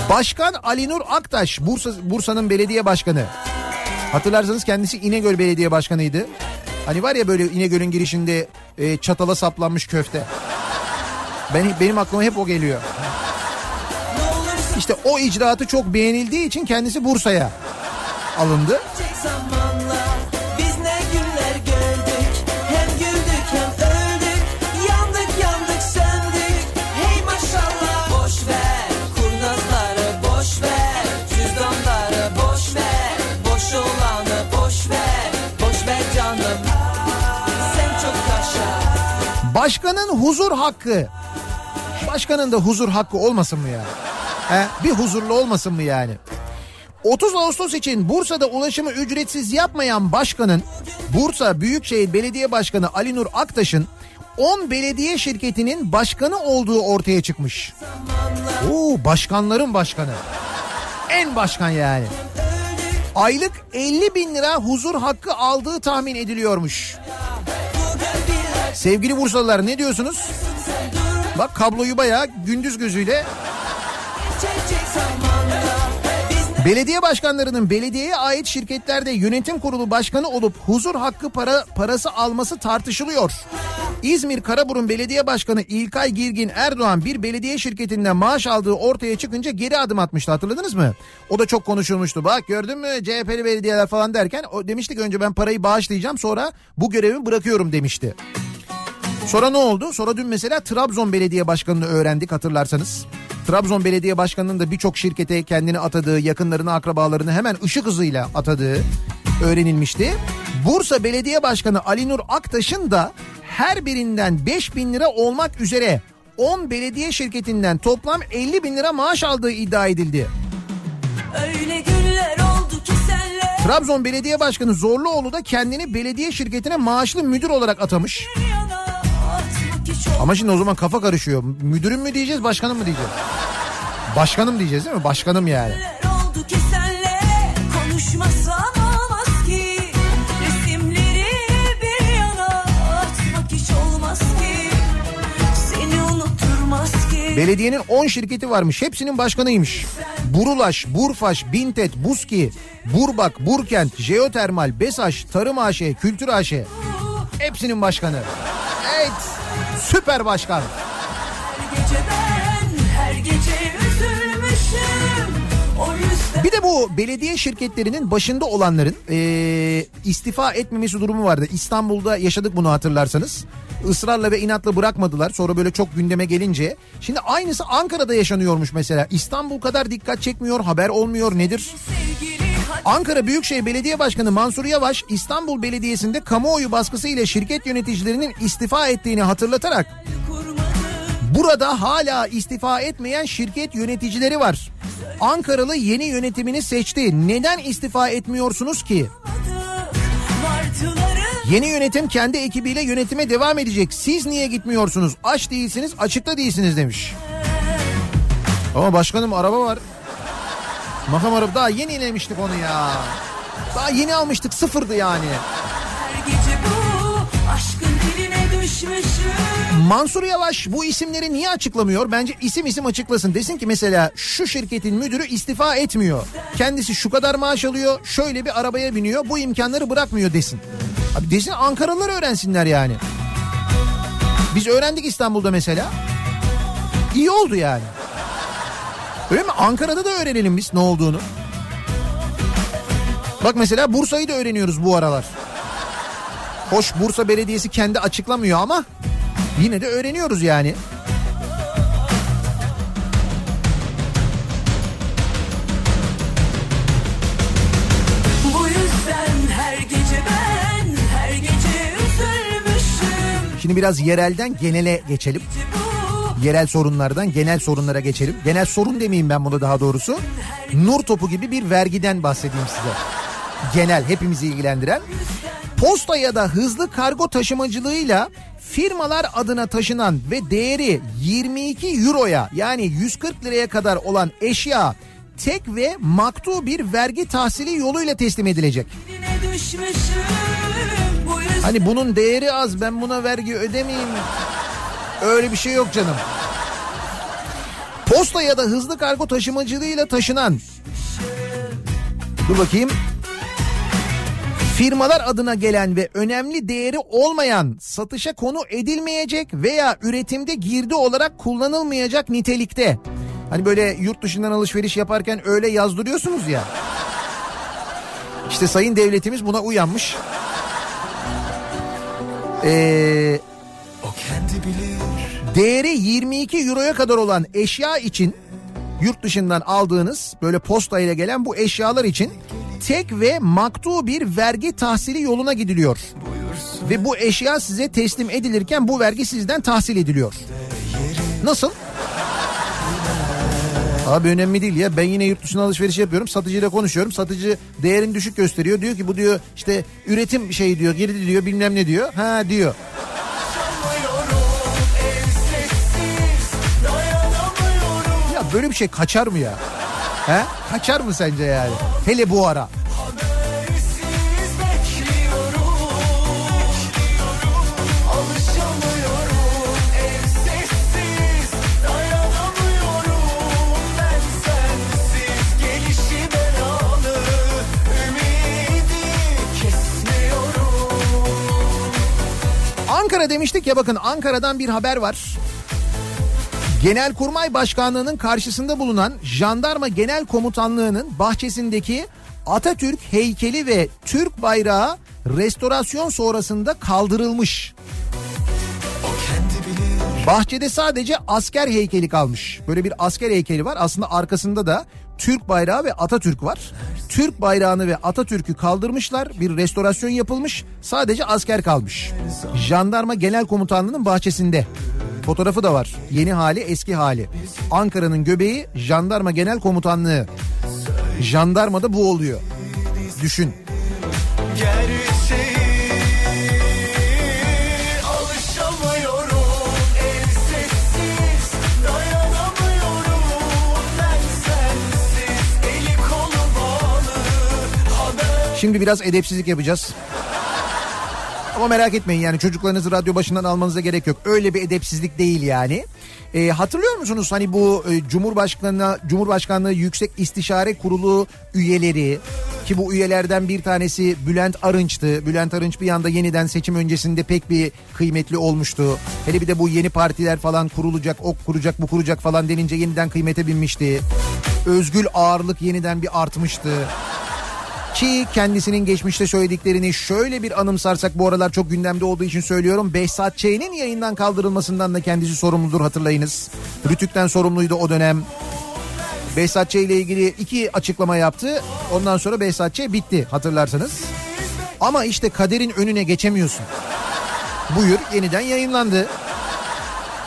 Başkan Ali Nur Aktaş Bursa Bursa'nın belediye başkanı. Hatırlarsanız kendisi İnegöl Belediye Başkanıydı. Hani var ya böyle İnegöl'ün girişinde e, çatala saplanmış köfte. Ben, benim aklıma hep o geliyor. İşte o icraatı çok beğenildiği için kendisi Bursa'ya alındı. Başkanın huzur hakkı. Başkanın da huzur hakkı olmasın mı ya? He, bir huzurlu olmasın mı yani? 30 Ağustos için Bursa'da ulaşımı ücretsiz yapmayan başkanın Bursa Büyükşehir Belediye Başkanı Ali Nur Aktaş'ın 10 belediye şirketinin başkanı olduğu ortaya çıkmış. Oo, başkanların başkanı. En başkan yani. Aylık 50 bin lira huzur hakkı aldığı tahmin ediliyormuş. Sevgili Bursalılar ne diyorsunuz? Bak kabloyu bayağı gündüz gözüyle Belediye başkanlarının belediyeye ait şirketlerde yönetim kurulu başkanı olup huzur hakkı para parası alması tartışılıyor. İzmir Karaburun Belediye Başkanı İlkay Girgin Erdoğan bir belediye şirketinden maaş aldığı ortaya çıkınca geri adım atmıştı hatırladınız mı? O da çok konuşulmuştu. Bak gördün mü CHP'li belediyeler falan derken o demişti ki önce ben parayı bağışlayacağım sonra bu görevimi bırakıyorum demişti. Sonra ne oldu? Sonra dün mesela Trabzon Belediye Başkanı'nı öğrendik hatırlarsanız. Trabzon Belediye Başkanı'nın da birçok şirkete kendini atadığı, yakınlarını, akrabalarını hemen ışık hızıyla atadığı öğrenilmişti. Bursa Belediye Başkanı Ali Nur Aktaş'ın da her birinden 5 bin lira olmak üzere 10 belediye şirketinden toplam 50 bin lira maaş aldığı iddia edildi. öyle günler oldu ki senle Trabzon Belediye Başkanı Zorluoğlu da kendini belediye şirketine maaşlı müdür olarak atamış. yana Ama şimdi o zaman kafa karışıyor. Müdürüm mü diyeceğiz, başkanım mı diyeceğiz? Başkanım diyeceğiz değil mi? Başkanım yani. Belediyenin 10 şirketi varmış. Hepsinin başkanıymış. Burulaş, Burfaş, Bintet, Buski, Burbak, Burkent, Jeotermal, Besaş, Tarım AŞ, Kültür AŞ. Hepsinin başkanı. Evet. Süper başkan. her gece ben her gece üzülmüşüm o yüzden Bir de bu belediye şirketlerinin başında olanların eee, istifa etmemesi durumu vardı. İstanbul'da yaşadık bunu hatırlarsanız. Israrla ve inatla bırakmadılar. Sonra böyle çok gündeme gelince. Şimdi aynısı Ankara'da yaşanıyormuş mesela. İstanbul kadar dikkat çekmiyor, haber olmuyor nedir? sevgili Ankara Büyükşehir Belediye Başkanı Mansur Yavaş İstanbul Belediyesi'nde kamuoyu baskısı ile şirket yöneticilerinin istifa ettiğini hatırlatarak burada hala istifa etmeyen şirket yöneticileri var. Ankaralı yeni yönetimini seçti. Neden istifa etmiyorsunuz ki? Yeni yönetim kendi ekibiyle yönetime devam edecek. Siz niye gitmiyorsunuz? Aç değilsiniz, açıkta değilsiniz demiş. Ama başkanım araba var. Makam araba daha yeni inemiştik onu ya. Daha yeni almıştık sıfırdı yani. bu. Mansur Yavaş bu isimleri niye açıklamıyor? Bence isim isim açıklasın. Desin ki mesela şu şirketin müdürü istifa etmiyor. Kendisi şu kadar maaş alıyor, şöyle bir arabaya biniyor, bu imkanları bırakmıyor desin. Abi desin Ankaralılar öğrensinler yani. Biz öğrendik İstanbul'da mesela. İyi oldu yani. Öyle mi? Ankara'da da öğrenelim biz ne olduğunu. Bak mesela Bursa'yı da öğreniyoruz bu aralar. Hoş Bursa Belediyesi kendi açıklamıyor ama yine de öğreniyoruz yani. Ben. Şimdi biraz yerelden genele geçelim. Yerel sorunlardan genel sorunlara geçelim. Genel sorun demeyeyim ben bunu daha doğrusu. Nur topu gibi bir vergiden bahsedeyim size. Genel hepimizi ilgilendiren. Posta ya da hızlı kargo taşımacılığıyla firmalar adına taşınan ve değeri 22 euroya yani 140 liraya kadar olan eşya tek ve maktu bir vergi tahsili yoluyla teslim edilecek. Hani bunun değeri az ben buna vergi ödemeyeyim. Öyle bir şey yok canım. Posta ya da hızlı kargo taşımacılığıyla taşınan Dur bakayım. Firmalar adına gelen ve önemli değeri olmayan satışa konu edilmeyecek veya üretimde girdi olarak kullanılmayacak nitelikte. Hani böyle yurt dışından alışveriş yaparken öyle yazdırıyorsunuz ya. İşte sayın devletimiz buna uyanmış. Ee, değeri 22 euroya kadar olan eşya için yurt dışından aldığınız böyle posta ile gelen bu eşyalar için tek ve maktu bir vergi tahsili yoluna gidiliyor. Ve bu eşya size teslim edilirken bu vergi sizden tahsil ediliyor. Nasıl? Abi önemli değil ya ben yine yurt dışına alışveriş yapıyorum satıcıyla konuşuyorum satıcı değerini düşük gösteriyor diyor ki bu diyor işte üretim şeyi diyor girdi diyor bilmem ne diyor ha diyor. Böyle bir şey kaçar mı ya? He? Kaçar mı sence yani? Hele bu ara. Ankara demiştik ya bakın Ankara'dan bir haber var. Genelkurmay Başkanlığı'nın karşısında bulunan Jandarma Genel Komutanlığı'nın bahçesindeki Atatürk heykeli ve Türk bayrağı restorasyon sonrasında kaldırılmış. Bahçede sadece asker heykeli kalmış. Böyle bir asker heykeli var. Aslında arkasında da Türk bayrağı ve Atatürk var. Türk bayrağını ve Atatürk'ü kaldırmışlar. Bir restorasyon yapılmış. Sadece asker kalmış. Jandarma Genel Komutanlığı'nın bahçesinde. Fotoğrafı da var. Yeni hali, eski hali. Ankara'nın göbeği Jandarma Genel Komutanlığı. Jandarmada bu oluyor. Düşün. Şimdi biraz edepsizlik yapacağız. Ama merak etmeyin yani çocuklarınızı radyo başından almanıza gerek yok. Öyle bir edepsizlik değil yani. Ee, hatırlıyor musunuz hani bu e, Cumhurbaşkanı Cumhurbaşkanlığı Yüksek İstişare Kurulu üyeleri ki bu üyelerden bir tanesi Bülent Arınç'tı. Bülent Arınç bir anda yeniden seçim öncesinde pek bir kıymetli olmuştu. Hele bir de bu yeni partiler falan kurulacak, o kuracak, bu kuracak falan denince yeniden kıymete binmişti. Özgül ağırlık yeniden bir artmıştı. Ki kendisinin geçmişte söylediklerini şöyle bir anımsarsak bu aralar çok gündemde olduğu için söylüyorum. Behzat Ç'nin yayından kaldırılmasından da kendisi sorumludur hatırlayınız. Rütük'ten sorumluydu o dönem. Behzat Ç. ile ilgili iki açıklama yaptı. Ondan sonra Behzat Ç. bitti hatırlarsanız. Ama işte kaderin önüne geçemiyorsun. Buyur yeniden yayınlandı.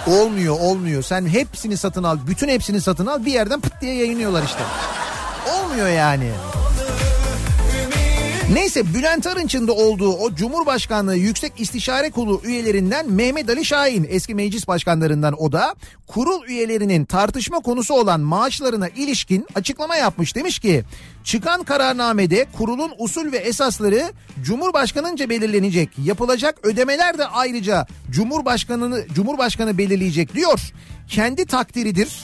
Olmuyor olmuyor. Sen hepsini satın al. Bütün hepsini satın al. Bir yerden pıt diye yayınlıyorlar işte. Olmuyor yani. Neyse Bülent Arınç'ın da olduğu o Cumhurbaşkanlığı Yüksek İstişare Kurulu üyelerinden Mehmet Ali Şahin eski meclis başkanlarından o da kurul üyelerinin tartışma konusu olan maaşlarına ilişkin açıklama yapmış. Demiş ki çıkan kararnamede kurulun usul ve esasları Cumhurbaşkanınca belirlenecek. Yapılacak ödemeler de ayrıca Cumhurbaşkanını Cumhurbaşkanı belirleyecek diyor. Kendi takdiridir.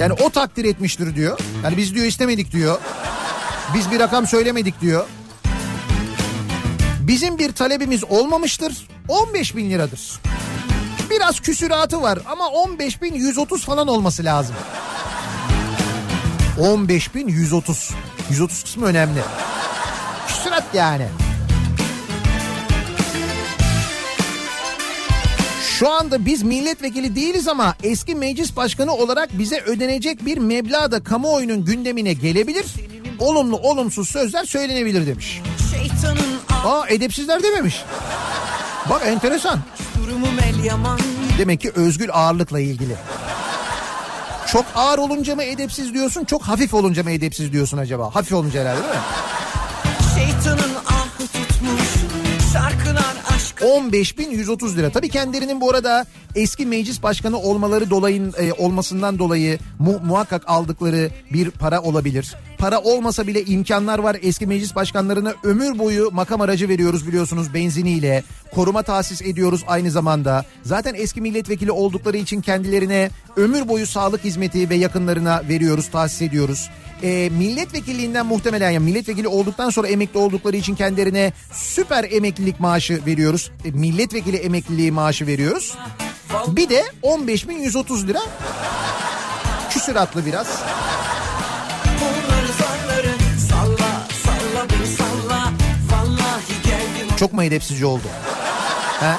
Yani o takdir etmiştir diyor. Yani biz diyor istemedik diyor. Biz bir rakam söylemedik diyor. Bizim bir talebimiz olmamıştır. 15 bin liradır. Biraz küsüratı var ama 15 bin 130 falan olması lazım. 15 bin 130. 130 kısmı önemli. Küsürat yani. Şu anda biz milletvekili değiliz ama eski meclis başkanı olarak bize ödenecek bir meblağ da kamuoyunun gündemine gelebilir. Olumlu olumsuz sözler söylenebilir demiş. Aa edepsizler dememiş. Bak enteresan. Demek ki özgül ağırlıkla ilgili. Çok ağır olunca mı edepsiz diyorsun, çok hafif olunca mı edepsiz diyorsun acaba? Hafif olunca herhalde değil mi? Şeytanın ahı tutmuş Şarkılar aşk 15.130 lira. Tabii kendilerinin bu arada eski meclis başkanı olmaları dolayın e, olmasından dolayı mu, muhakkak aldıkları bir para olabilir. Para olmasa bile imkanlar var. Eski meclis başkanlarına ömür boyu makam aracı veriyoruz biliyorsunuz benziniyle. Koruma tahsis ediyoruz aynı zamanda. Zaten eski milletvekili oldukları için kendilerine ömür boyu sağlık hizmeti ve yakınlarına veriyoruz, tahsis ediyoruz. E, milletvekilliğinden muhtemelen yani milletvekili olduktan sonra emekli oldukları için kendilerine süper emeklilik maaşı veriyoruz. E, milletvekili emekliliği maaşı veriyoruz. Bir de 15.130 lira küsuratlı biraz. Çok mu edepsizce oldu? Ha?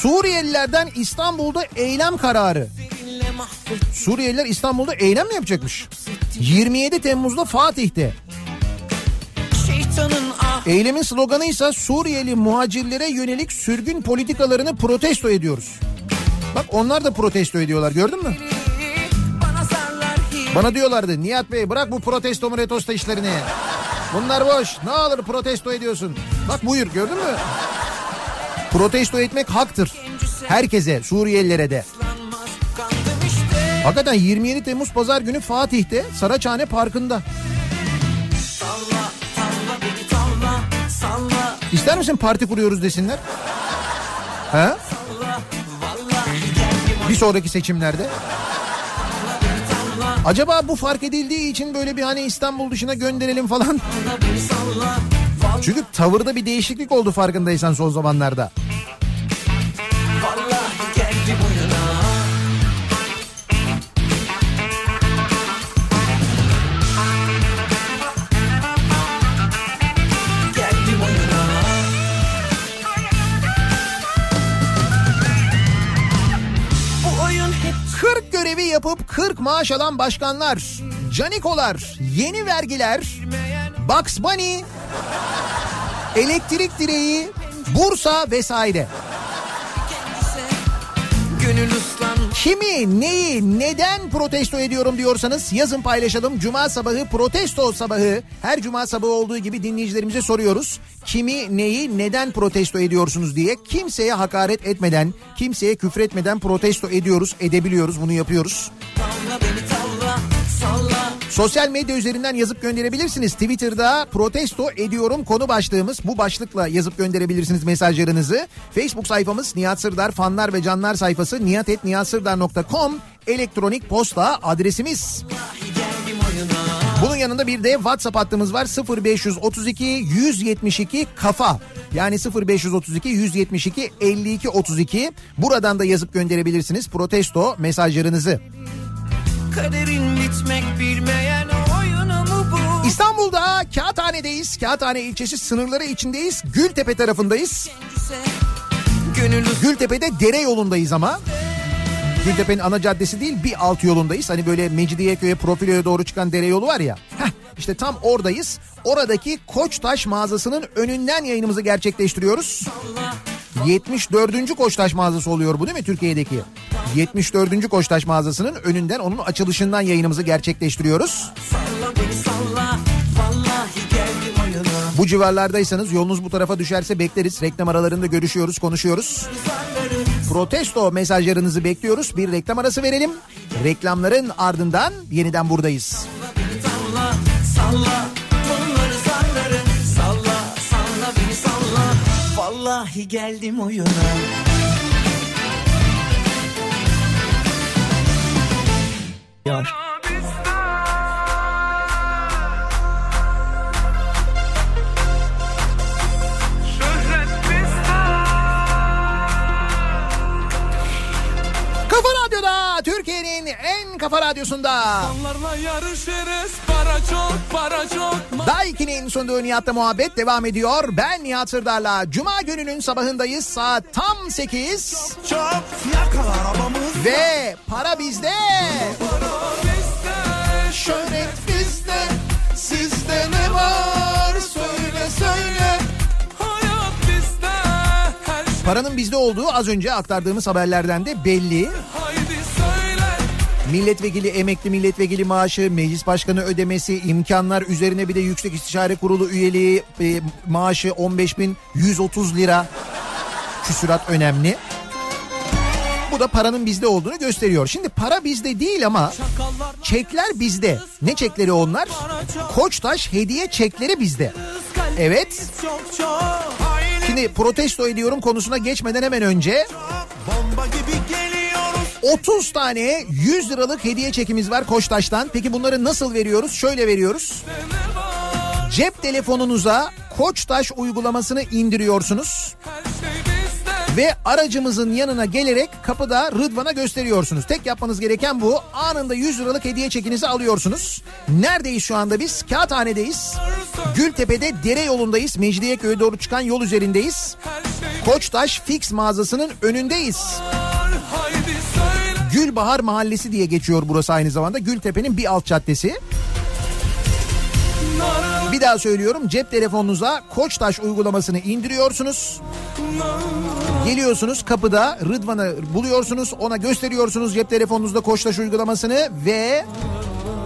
Suriyelilerden İstanbul'da eylem kararı. Suriyeliler İstanbul'da eylem mi yapacakmış? 27 Temmuz'da Fatih'te. Ah Eylemin sloganı ise Suriyeli muhacirlere yönelik sürgün politikalarını protesto ediyoruz. Bak onlar da protesto ediyorlar gördün mü? Bana diyorlardı Nihat Bey bırak bu protesto protesto işlerini. Bunlar boş. Ne olur protesto ediyorsun. Bak buyur gördün mü? Protesto etmek haktır. Herkese Suriyelilere de. Hakikaten 27 Temmuz pazar günü Fatih'te Saraçhane Parkı'nda. İster misin parti kuruyoruz desinler? He? Bir sonraki seçimlerde. Acaba bu fark edildiği için böyle bir hani İstanbul dışına gönderelim falan. Çünkü tavırda bir değişiklik oldu farkındaysan son zamanlarda. Yapıp 40 maaş alan başkanlar, canikolar, yeni vergiler, Bugs Bunny, elektrik direği, Bursa vesaire. Gönül ıslanmış Kimi, neyi, neden protesto ediyorum diyorsanız yazın paylaşalım. Cuma sabahı protesto sabahı. Her cuma sabahı olduğu gibi dinleyicilerimize soruyoruz. Kimi, neyi, neden protesto ediyorsunuz diye. Kimseye hakaret etmeden, kimseye küfretmeden protesto ediyoruz, edebiliyoruz, bunu yapıyoruz. Tavla beni tavla Salla Sosyal medya üzerinden yazıp gönderebilirsiniz. Twitter'da protesto ediyorum konu başlığımız. Bu başlıkla yazıp gönderebilirsiniz mesajlarınızı. Facebook sayfamız Nihat Sırdar fanlar ve canlar sayfası nihatetnihatsırdar.com elektronik posta adresimiz. Bunun yanında bir de WhatsApp hattımız var 0532 172 kafa. Yani 0532 172 52 32. Buradan da yazıp gönderebilirsiniz protesto mesajlarınızı. Kaderin bitmek bilmeyen oyunu mu bu? İstanbul'da Kağıthane'deyiz. Kağıthane ilçesi sınırları içindeyiz. Gültepe tarafındayız. Gültepe'de dere yolundayız ama. Gültepe'nin ana caddesi değil bir alt yolundayız. Hani böyle Mecidiyeköy'e Profilo'ya doğru çıkan dere yolu var ya. Heh, işte tam oradayız. Oradaki Koçtaş mağazasının önünden yayınımızı gerçekleştiriyoruz. 74. Koçtaş mağazası oluyor bu değil mi Türkiye'deki? 74. Koçtaş mağazasının önünden onun açılışından yayınımızı gerçekleştiriyoruz. salla beni salla Bu civarlardaysanız yolunuz bu tarafa düşerse bekleriz. Reklam aralarında görüşüyoruz, konuşuyoruz. Protesto mesajlarınızı bekliyoruz. Bir reklam arası verelim. Reklamların ardından yeniden buradayız. Salla salla Bunları Vallahi geldim oyuna Yavaş. Kafa Radyo'da kafa radyosunda. Para çok para çok. Daiki'nin sunduğu Nihat'la muhabbet devam ediyor. Ben Nihat Sırdar'la Cuma gününün sabahındayız. Saat tam 8 Çok arabamız ve para bizde. bizde. Şöhret bizde. Sizde ne var? Söyle söyle. Hayat şey Paranın bizde olduğu az önce aktardığımız haberlerden de belli. söyle. Milletvekili, emekli milletvekili maaşı, meclis başkanı ödemesi, imkanlar üzerine bir de Yüksek İstişare Kurulu üyeliği e, maaşı 15.130 lira. Küsurat önemli. Bu da paranın bizde olduğunu gösteriyor. Şimdi para bizde değil ama çekler bizde. Ne çekleri onlar? Koçtaş hediye çekleri bizde. Evet. Şimdi protesto ediyorum konusuna geçmeden hemen önce. 30 tane 100 liralık hediye çekimiz var Koçtaş'tan. Peki bunları nasıl veriyoruz? Şöyle veriyoruz. Cep telefonunuza Koçtaş uygulamasını indiriyorsunuz ve aracımızın yanına gelerek kapıda Rıdvan'a gösteriyorsunuz. Tek yapmanız gereken bu. Anında 100 liralık hediye çekinizi alıyorsunuz. Neredeyiz şu anda biz? Kağıthane'deyiz. Gültepe'de dere yolundayız. Mecidiyeköy'e doğru çıkan yol üzerindeyiz. Koçtaş Fix mağazasının önündeyiz. Gülbahar Mahallesi diye geçiyor burası aynı zamanda. Gültepe'nin bir alt caddesi. Bir daha söylüyorum cep telefonunuza Koçtaş uygulamasını indiriyorsunuz. Geliyorsunuz kapıda Rıdvan'ı buluyorsunuz ona gösteriyorsunuz cep telefonunuzda Koçtaş uygulamasını ve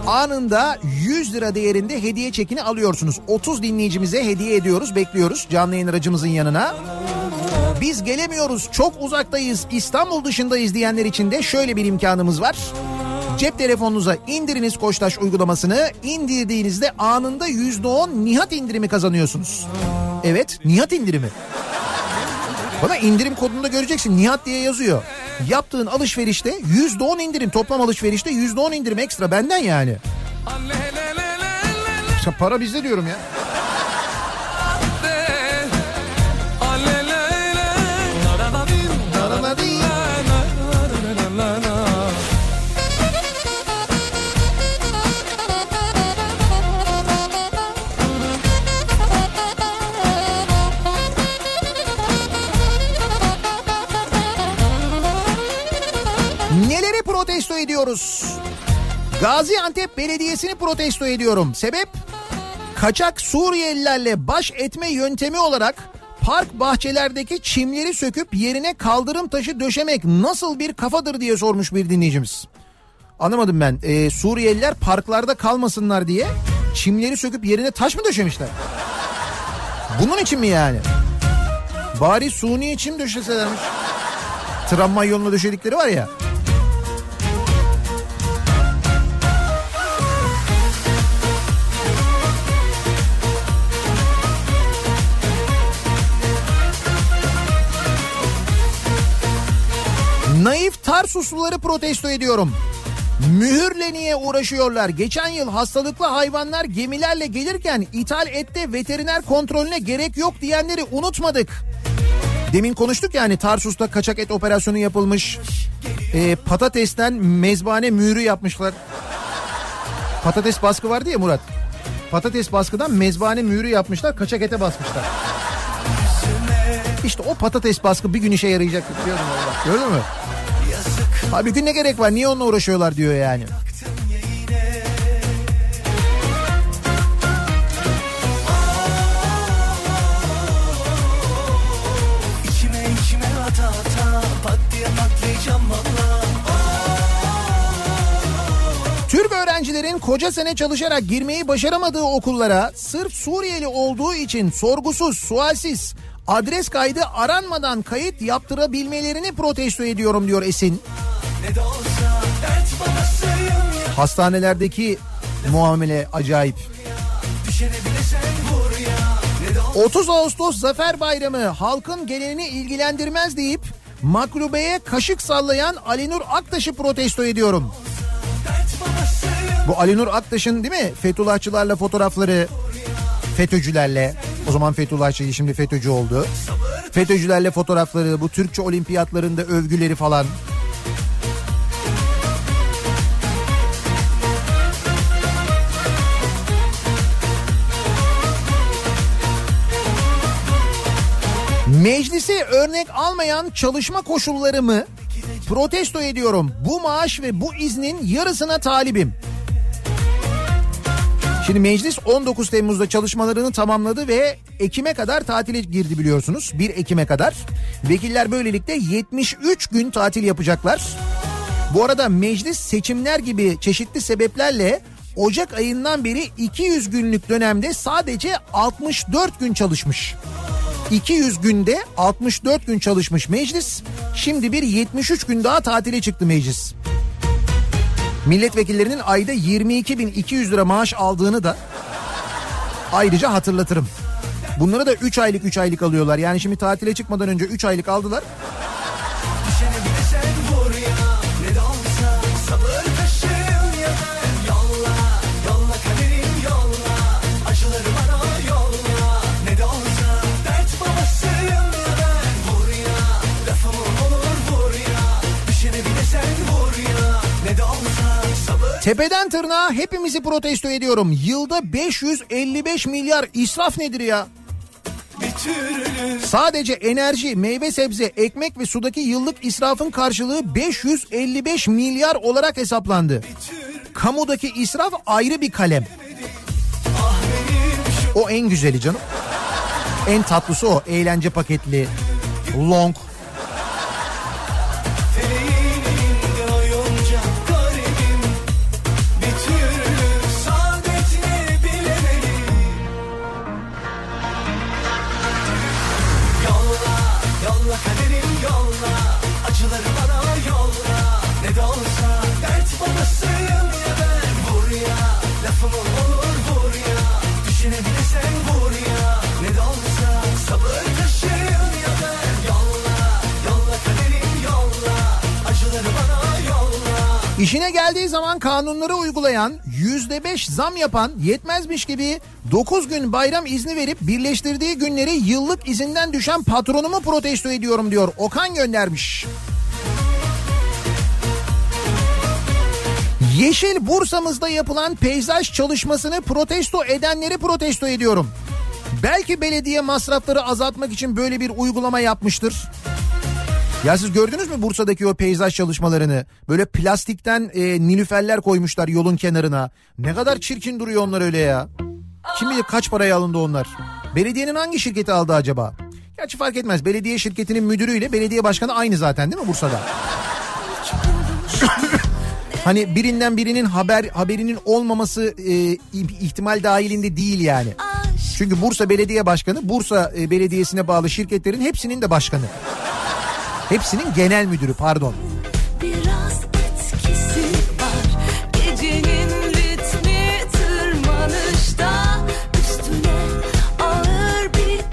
anında 100 lira değerinde hediye çekini alıyorsunuz. 30 dinleyicimize hediye ediyoruz bekliyoruz canlı yayın aracımızın yanına. Biz gelemiyoruz çok uzaktayız İstanbul dışındayız diyenler için de şöyle bir imkanımız var. Cep telefonunuza indiriniz Koçtaş uygulamasını. İndirdiğinizde anında %10 Nihat indirimi kazanıyorsunuz. Evet Nihat indirimi. Bana indirim kodunu da göreceksin. Nihat diye yazıyor. Yaptığın alışverişte %10 indirim. Toplam alışverişte %10 indirim ekstra benden yani. İşte para bizde diyorum ya. Protesto ediyoruz? Gaziantep Belediyesi'ni protesto ediyorum. Sebep? Kaçak Suriyelilerle baş etme yöntemi olarak park bahçelerdeki çimleri söküp yerine kaldırım taşı döşemek nasıl bir kafadır diye sormuş bir dinleyicimiz. Anlamadım ben. Ee, Suriyeliler parklarda kalmasınlar diye çimleri söküp yerine taş mı döşemişler? Bunun için mi yani? Bari suni çim döşeselermiş. Tramvay yoluna döşedikleri var ya. Naif Tarsusluları protesto ediyorum. Mühürle niye uğraşıyorlar? Geçen yıl hastalıklı hayvanlar gemilerle gelirken ithal ette veteriner kontrolüne gerek yok diyenleri unutmadık. Demin konuştuk yani Tarsus'ta kaçak et operasyonu yapılmış. Ee, patatesten mezbane mühürü yapmışlar. Patates baskı vardı ya Murat. Patates baskıdan mezbane mühürü yapmışlar kaçak ete basmışlar. İşte o patates baskı bir gün işe yarayacak diyorum orada. Gördün mü? Halbuki ne gerek var? Niye onunla uğraşıyorlar diyor yani. Türk öğrencilerin koca sene çalışarak girmeyi başaramadığı okullara sırf Suriyeli olduğu için sorgusuz, sualsiz, adres kaydı aranmadan kayıt yaptırabilmelerini protesto ediyorum diyor Esin. Hastanelerdeki muamele acayip. Düşene bile sen vur ya Ne de olsa 30 Ağustos Zafer Bayramı halkın gelenini ilgilendirmez deyip maklubeye kaşık sallayan Alinur Aktaş'ı protesto ediyorum. Bu Alinur Aktaş'ın değil mi Fethullahçılarla fotoğrafları FETÖ'cülerle o zaman Fethullahçıydı şimdi FETÖ'cü oldu. FETÖ'cülerle fotoğrafları bu Türkçe olimpiyatlarında övgüleri falan. Meclisi örnek almayan çalışma koşullarımı protesto ediyorum. Bu maaş ve bu iznin yarısına talibim. Şimdi meclis 19 Temmuz'da çalışmalarını tamamladı ve Ekim'e kadar tatile girdi biliyorsunuz. 1 Ekim'e kadar. Vekiller böylelikle 73 gün tatil yapacaklar. Bu arada meclis seçimler gibi çeşitli sebeplerle Ocak ayından beri 200 günlük dönemde sadece 64 gün çalışmış. 200 günde 64 gün çalışmış meclis. Şimdi bir 73 gün daha tatile çıktı meclis. Milletvekillerinin ayda 22.200 lira maaş aldığını da ayrıca hatırlatırım. Bunları da 3 aylık 3 aylık alıyorlar. Yani şimdi tatile çıkmadan önce 3 aylık aldılar. Tepeden tırnağa hepimizi protesto ediyorum. Yılda 555 milyar israf nedir ya? Sadece enerji, meyve sebze, ekmek ve sudaki yıllık israfın karşılığı 555 milyar olarak hesaplandı. Kamudaki israf ayrı bir kalem. O en güzeli canım. En tatlısı o. Eğlence paketli, long. İşine geldiği zaman kanunları uygulayan, yüzde beş zam yapan, yetmezmiş gibi 9 gün bayram izni verip birleştirdiği günleri yıllık izinden düşen patronumu protesto ediyorum diyor. Okan göndermiş. Yeşil Bursa'mızda yapılan peyzaj çalışmasını protesto edenleri protesto ediyorum. Belki belediye masrafları azaltmak için böyle bir uygulama yapmıştır. Ya siz gördünüz mü Bursa'daki o peyzaj çalışmalarını? Böyle plastikten e, nilüferler koymuşlar yolun kenarına. Ne kadar çirkin duruyor onlar öyle ya. Kim bilir kaç paraya alındı onlar. Belediyenin hangi şirketi aldı acaba? Gerçi fark etmez. Belediye şirketinin müdürüyle belediye başkanı aynı zaten değil mi Bursa'da? [coughs] hani birinden birinin haber haberinin olmaması e, ihtimal dahilinde değil yani. Çünkü Bursa Belediye Başkanı Bursa e, Belediyesi'ne bağlı şirketlerin hepsinin de başkanı. Hepsinin genel müdürü pardon.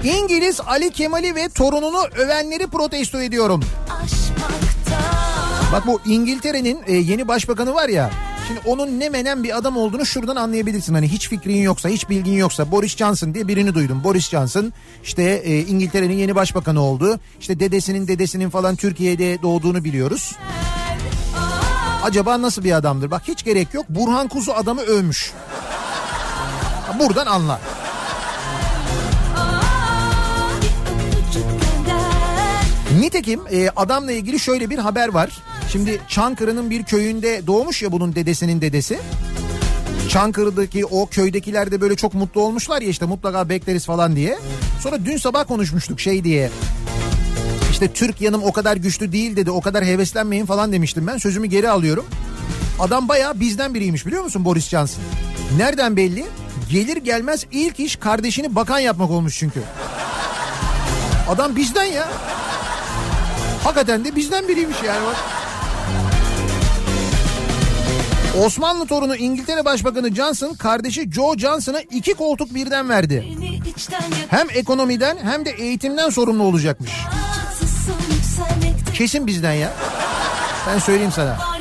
İngiliz Ali Kemal'i ve torununu övenleri protesto ediyorum. Bak bu İngiltere'nin e, yeni başbakanı var ya. Şimdi onun ne menen bir adam olduğunu şuradan anlayabilirsin. Hani hiç fikrin yoksa, hiç bilgin yoksa Boris Johnson diye birini duydum. Boris Johnson işte e, İngiltere'nin yeni başbakanı oldu. İşte dedesinin dedesinin falan Türkiye'de doğduğunu biliyoruz. Acaba nasıl bir adamdır? Bak hiç gerek yok. Burhan Kuzu adamı övmüş. Buradan anla. Nitekim e, adamla ilgili şöyle bir haber var. Şimdi Çankırı'nın bir köyünde doğmuş ya bunun dedesinin dedesi. Çankırı'daki o köydekiler de böyle çok mutlu olmuşlar ya işte mutlaka bekleriz falan diye. Sonra dün sabah konuşmuştuk şey diye. İşte Türk yanım o kadar güçlü değil dedi o kadar heveslenmeyin falan demiştim ben sözümü geri alıyorum. Adam bayağı bizden biriymiş biliyor musun Boris Johnson? Nereden belli? Gelir gelmez ilk iş kardeşini bakan yapmak olmuş çünkü. Adam bizden ya. Hakikaten de bizden biriymiş yani bak. Osmanlı torunu İngiltere Başbakanı Johnson kardeşi Joe Johnson'a iki koltuk birden verdi. Hem ekonomiden hem de eğitimden sorumlu olacakmış. Kesin bizden ya. Ben söyleyeyim sana.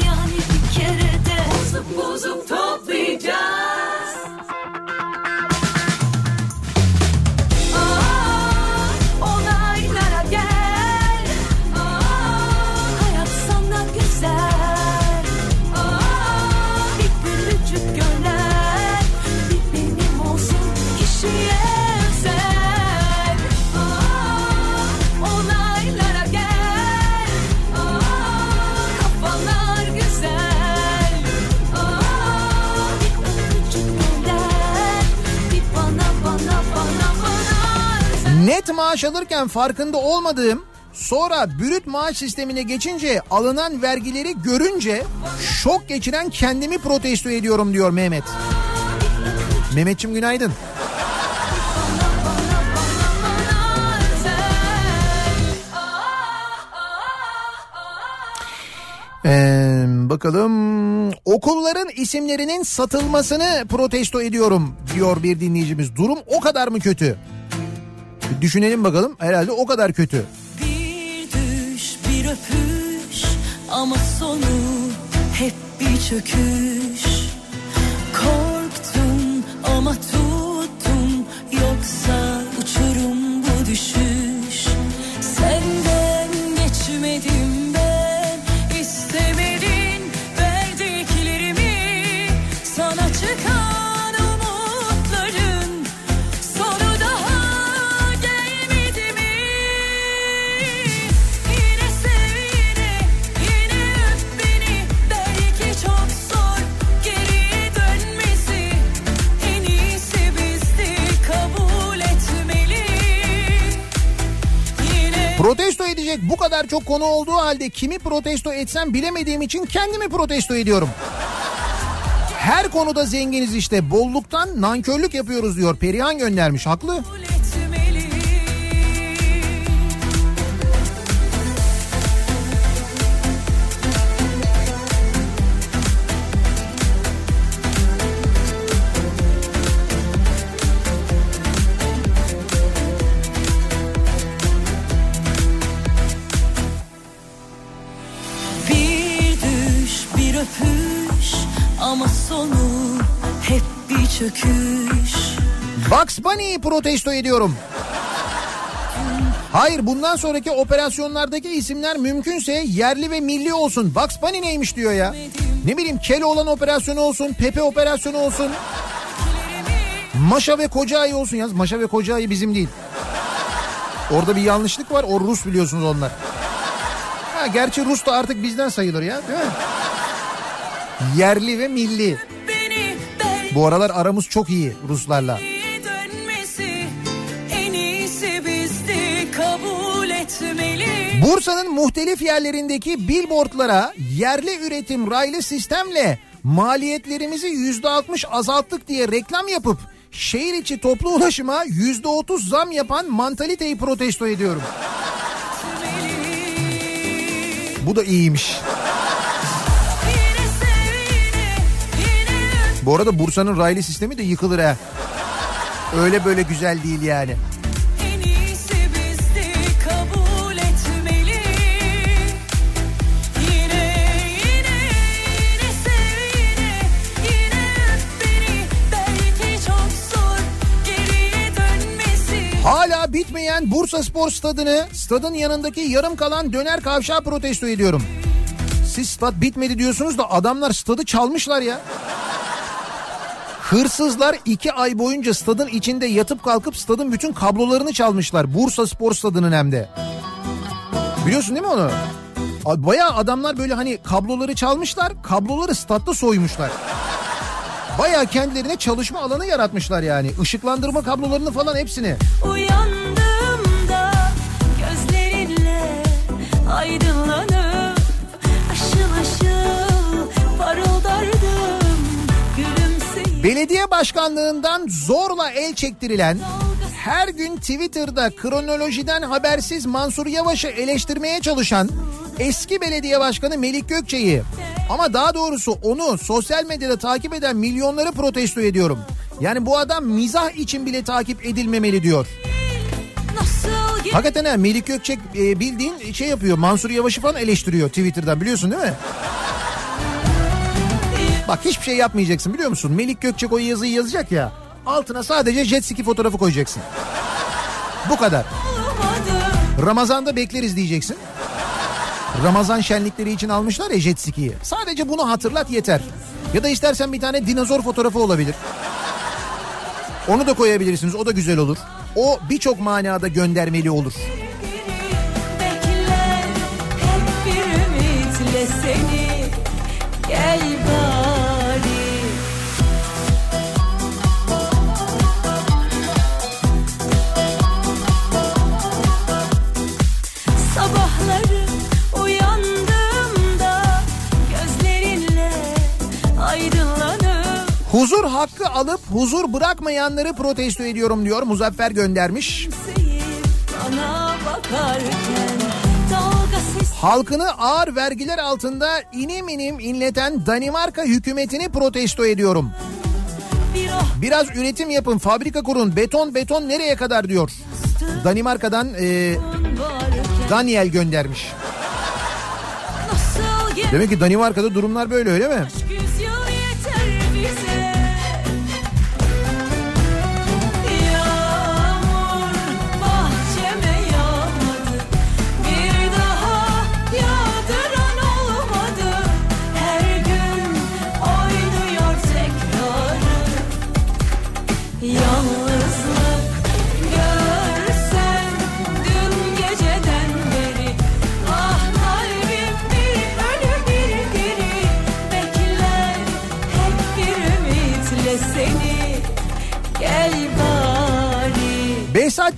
Maaş alırken farkında olmadığım sonra brüt maaş sistemine geçince alınan vergileri görünce şok geçiren kendimi protesto ediyorum diyor Mehmet. Mehmetçim günaydın. Ee, bakalım okulların isimlerinin satılmasını protesto ediyorum diyor bir dinleyicimiz. Durum o kadar mı kötü? Düşünelim bakalım. Herhalde o kadar kötü. Bir düş bir öpüş ama sonu hep bir çöküş. Korktum ama tuttum yoksa uçurum bu düşüş Protesto edecek bu kadar çok konu olduğu halde kimi protesto etsem bilemediğim için kendimi protesto ediyorum. Her konuda zenginiz işte bolluktan nankörlük yapıyoruz diyor. Perihan göndermiş haklı. Çöküş Bugs Bunny'yi protesto ediyorum. Hayır bundan sonraki operasyonlardaki isimler mümkünse yerli ve milli olsun. Bugs Bunny neymiş diyor ya. Ne bileyim Keloğlan operasyonu olsun, Pepe operasyonu olsun. Maşa ve Kocaay olsun yaz. Maşa ve Kocaay bizim değil. Orada bir yanlışlık var. O Rus biliyorsunuz onlar. Ha, gerçi Rus da artık bizden sayılır ya değil mi? Yerli ve milli. Bu aralar aramız çok iyi Ruslarla. Bursa'nın muhtelif yerlerindeki billboardlara yerli üretim raylı sistemle maliyetlerimizi yüzde altmış azalttık diye reklam yapıp şehir içi toplu ulaşıma yüzde otuz zam yapan mantaliteyi protesto ediyorum. Bu da iyiymiş. Bu arada Bursa'nın raylı sistemi de yıkılır ha. Öyle böyle güzel değil yani. Hala bitmeyen Bursa Spor Stadını stadın yanındaki yarım kalan döner kavşağı protesto ediyorum. Siz stat bitmedi diyorsunuz da adamlar stadı çalmışlar ya. Hırsızlar iki ay boyunca stadın içinde yatıp kalkıp stadın bütün kablolarını çalmışlar. Bursa Spor Stadı'nın hem de. Biliyorsun değil mi onu? A- Bayağı adamlar böyle hani kabloları çalmışlar, kabloları statta soymuşlar. Bayağı kendilerine çalışma alanı yaratmışlar yani. Işıklandırma kablolarını falan hepsini. Uyandığımda gözlerinle aydınlanıp Belediye başkanlığından zorla el çektirilen her gün Twitter'da kronolojiden habersiz Mansur Yavaş'ı eleştirmeye çalışan eski belediye başkanı Melik Gökçe'yi ama daha doğrusu onu sosyal medyada takip eden milyonları protesto ediyorum. Yani bu adam mizah için bile takip edilmemeli diyor. Hakikaten ha Melik Gökçek e, bildiğin şey yapıyor Mansur Yavaş'ı falan eleştiriyor Twitter'dan biliyorsun değil mi? Bak hiçbir şey yapmayacaksın biliyor musun? Melik Gökçek o yazıyı yazacak ya altına sadece jet ski fotoğrafı koyacaksın. Bu kadar. Ramazan'da bekleriz diyeceksin. Ramazan şenlikleri için almışlar ya jet ski'yi. Sadece bunu hatırlat yeter. Ya da istersen bir tane dinozor fotoğrafı olabilir. Onu da koyabilirsiniz o da güzel olur. O birçok manada göndermeli olur. bekler hep bir ümitle seni Huzur hakkı alıp huzur bırakmayanları protesto ediyorum diyor Muzaffer göndermiş. Halkını ağır vergiler altında inim inim inleten Danimarka hükümetini protesto ediyorum. bir Biraz üretim yapın, fabrika kurun, beton beton nereye kadar diyor. Danimarka'dan e, Daniel göndermiş. Demek ki Danimarka'da durumlar böyle öyle mi? Yüz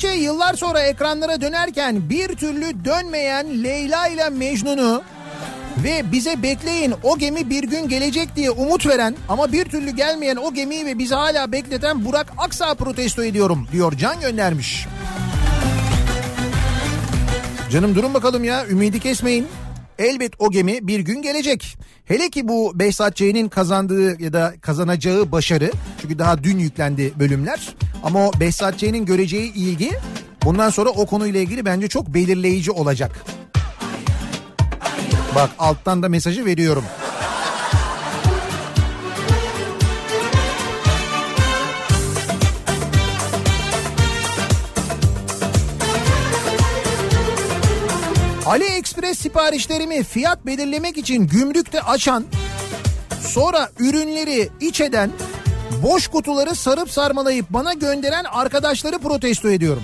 Ç. yıllar sonra ekranlara dönerken bir türlü dönmeyen Leyla ile Mecnun'u ve bize bekleyin o gemi bir gün gelecek diye umut veren ama bir türlü gelmeyen o gemiyi ve bizi hala bekleten Burak Aksa protesto ediyorum diyor Can göndermiş. Canım durun bakalım ya ümidi kesmeyin. Elbet o gemi bir gün gelecek. Hele ki bu Behzat Ç'nin kazandığı ya da kazanacağı başarı. Çünkü daha dün yüklendi bölümler. Ama o Behzat Ç'nin göreceği ilgi bundan sonra o konuyla ilgili bence çok belirleyici olacak. Bak alttan da mesajı veriyorum. AliExpress siparişlerimi fiyat belirlemek için gümrükte açan, sonra ürünleri iç eden, boş kutuları sarıp sarmalayıp bana gönderen arkadaşları protesto ediyorum.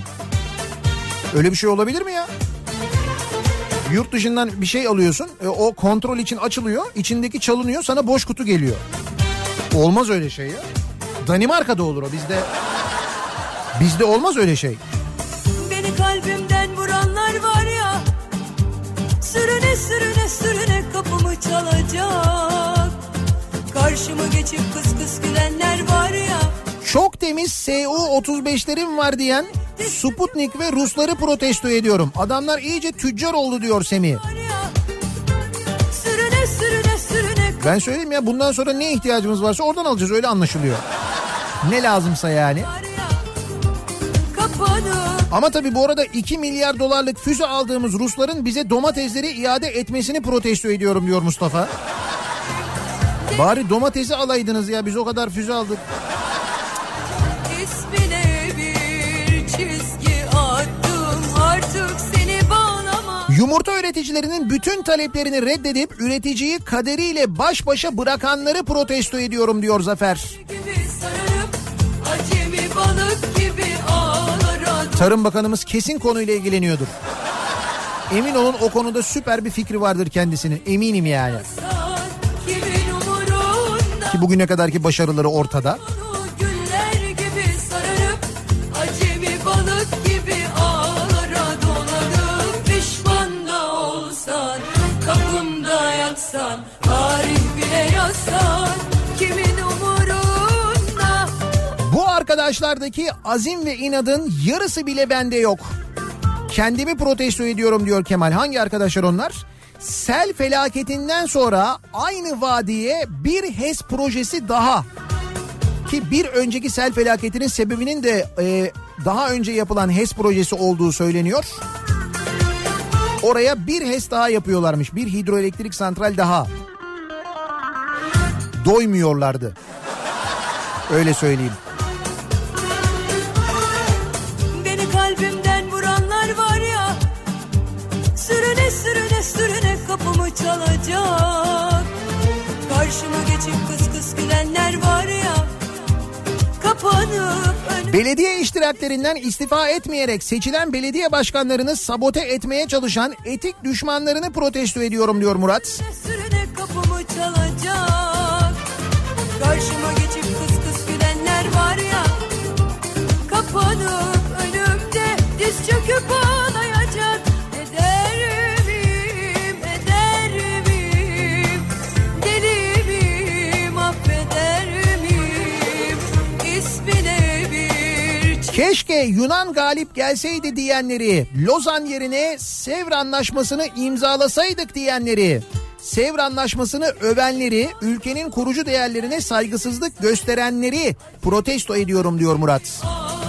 Öyle bir şey olabilir mi ya? Yurt dışından bir şey alıyorsun, e, o kontrol için açılıyor, içindeki çalınıyor, sana boş kutu geliyor. Olmaz öyle şey ya. Danimarka'da olur o, bizde bizde olmaz öyle şey. Beni kalbimden Sürüne sürüne kapımı çalacak Karşıma geçip kıs kıs gülenler var ya Çok temiz SU-35'lerim var diyen Sputnik ve Rusları protesto ediyorum. Adamlar iyice tüccar oldu diyor Semih. var ya Sürüne sürüne sürüne Ben söyleyeyim ya bundan sonra ne ihtiyacımız varsa oradan alacağız öyle anlaşılıyor. Ne lazımsa yani. Kapanıp Ama tabii bu arada 2 milyar dolarlık füze aldığımız Rusların bize domatesleri iade etmesini protesto ediyorum diyor Mustafa. Bari domatesi alaydınız ya biz o kadar füze aldık. Yumurta üreticilerinin bütün taleplerini reddedip üreticiyi kaderiyle baş başa bırakanları protesto ediyorum diyor Zafer. gibi sararıp Acemi balık Tarım Bakanımız kesin konuyla ilgileniyordur. Emin olun o konuda süper bir fikri vardır kendisinin. Eminim yani. Ki bugüne kadarki başarıları ortada. Arkadaşlardaki azim ve inadın yarısı bile bende yok. Kendimi protesto ediyorum diyor Kemal. Hangi arkadaşlar onlar? Sel felaketinden sonra aynı vadiye bir HES projesi daha. Ki bir önceki sel felaketinin sebebinin de e, daha önce yapılan HES projesi olduğu söyleniyor. Oraya bir HES daha yapıyorlarmış. Bir hidroelektrik santral daha. Doymuyorlardı. Öyle söyleyeyim. Çalacak Karşıma geçip kıs kıs gülenler var ya Kapanıp Belediye iştiraklerinden istifa etmeyerek seçilen belediye başkanlarını sabote etmeye çalışan etik düşmanlarını protesto ediyorum diyor Murat. sürüne kapımı çalacak Karşıma geçip kıs kıs gülenler var ya Kapanıp önümde diz çöküp Keşke Yunan galip gelseydi diyenleri, Lozan yerine Sevr Anlaşması'nı imzalasaydık diyenleri, Sevr Anlaşması'nı övenleri, ülkenin kurucu değerlerine saygısızlık gösterenleri protesto ediyorum diyor Murat. Ağlara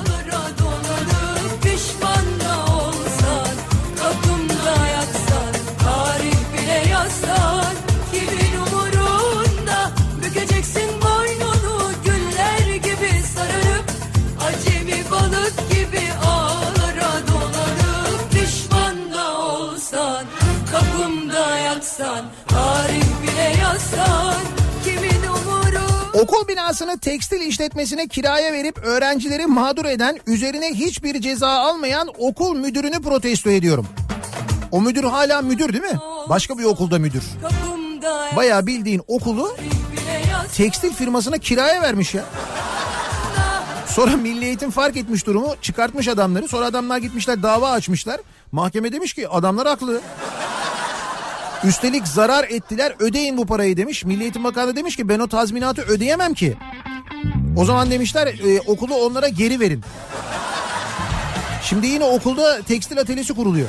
Okul binasını tekstil işletmesine kiraya verip öğrencileri mağdur eden, üzerine hiçbir ceza almayan okul müdürünü protesto ediyorum. O müdür hala müdür değil mi? Başka bir okulda müdür. Bayağı bildiğin okulu tekstil firmasına kiraya vermiş ya. Sonra Milli Eğitim fark etmiş durumu çıkartmış adamları. Sonra adamlar gitmişler dava açmışlar. Mahkeme demiş ki adamlar haklı. Üstelik zarar ettiler ödeyin bu parayı demiş. Milli Eğitim Bakanı demiş ki ben o tazminatı ödeyemem ki. O zaman demişler e, okulu onlara geri verin. Şimdi yine okulda tekstil atölyesi kuruluyor.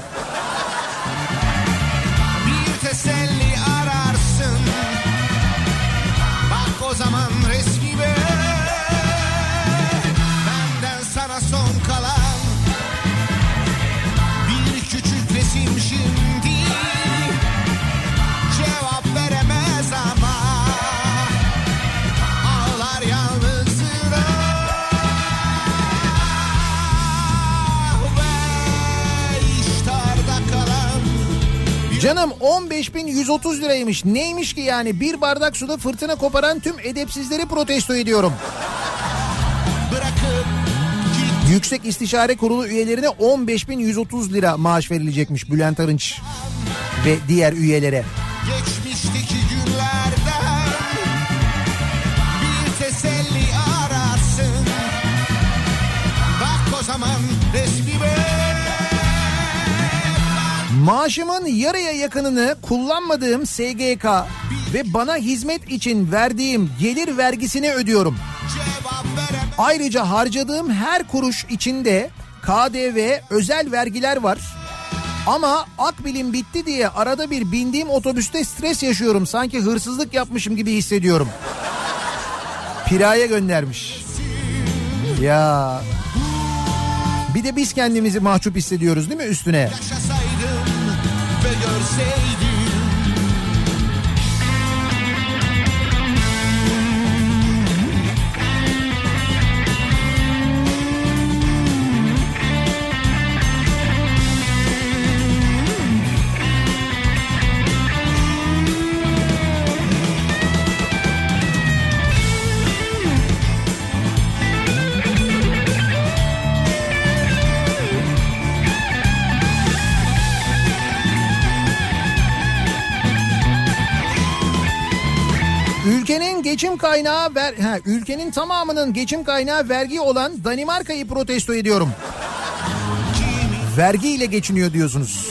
Canım 15.130 liraymış. Neymiş ki yani bir bardak suda fırtına koparan tüm edepsizleri protesto ediyorum. Yüksek İstişare Kurulu üyelerine 15.130 lira maaş verilecekmiş Bülent Arınç ve diğer üyelere. geçmişteki Maaşımın yarıya yakınını kullanmadığım SGK ve bana hizmet için verdiğim gelir vergisini ödüyorum. Ayrıca harcadığım her kuruş içinde KDV, özel vergiler var. Ama akbilim bitti diye arada bir bindiğim otobüste stres yaşıyorum. Sanki hırsızlık yapmışım gibi hissediyorum. Piraya göndermiş. Ya. Bir de biz kendimizi mahcup hissediyoruz değil mi üstüne? Yaşasaydım ve görseydim Ülkenin geçim kaynağı ver, ha, ülkenin tamamının geçim kaynağı vergi olan Danimarka'yı protesto ediyorum. Vergi ile geçiniyor diyorsunuz.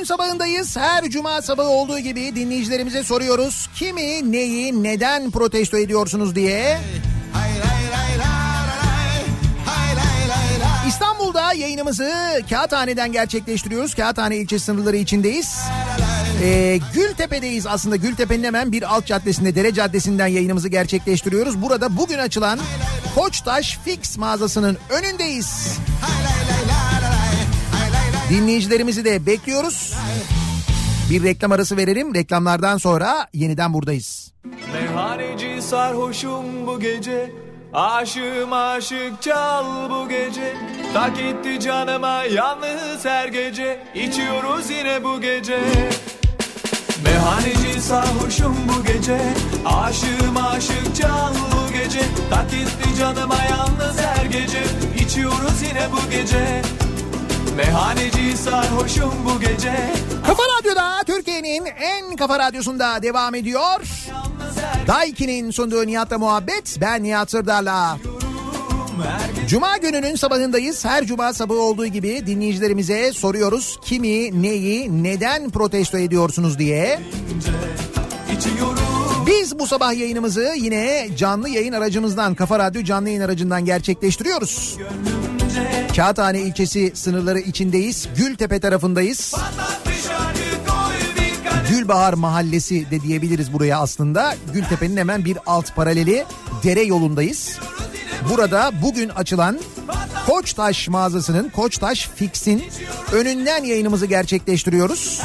Gününün sabahındayız. Her cuma sabahı olduğu gibi dinleyicilerimize soruyoruz. Kimi, neyi, neden protesto ediyorsunuz diye. İstanbul'da yayınımızı Kağıthane'den gerçekleştiriyoruz. Kağıthane ilçe sınırları içindeyiz. Ee, Gültepe'deyiz aslında. Gültepe'nin hemen bir alt caddesinde, Dere Caddesi'nden yayınımızı gerçekleştiriyoruz. Burada bugün açılan Koçtaş Fix mağazasının önündeyiz. Dinleyicilerimizi de bekliyoruz. Bir reklam arası verelim. Reklamlardan sonra yeniden buradayız. Meyhaneci sarhoşum bu gece. Aşığım aşık çal bu gece. Tak etti canıma yalnız her gece. İçiyoruz yine bu gece. Meyhaneci sarhoşum bu gece. Aşığım aşık çal bu gece. Tak etti canıma yalnız her gece. İçiyoruz yine bu gece Meyhaneci sarhoşum bu gece Kafa Radyo'da Türkiye'nin en kafa radyosunda devam ediyor. Daiki'nin sunduğu Nihat'la muhabbet. Ben Nihat Sırdar'la. Cuma gününün sabahındayız. Her cuma sabahı olduğu gibi dinleyicilerimize soruyoruz. Kimi, neyi, neden protesto ediyorsunuz diye. Biz bu sabah yayınımızı yine canlı yayın aracımızdan, Kafa Radyo canlı yayın aracından gerçekleştiriyoruz. Kağıthane ilçesi sınırları içindeyiz. Gültepe tarafındayız. Gülbahar Mahallesi de diyebiliriz buraya aslında. Gültepe'nin hemen bir alt paraleli dere yolundayız. Burada bugün açılan Koçtaş mağazasının Koçtaş Fix'in önünden yayınımızı gerçekleştiriyoruz.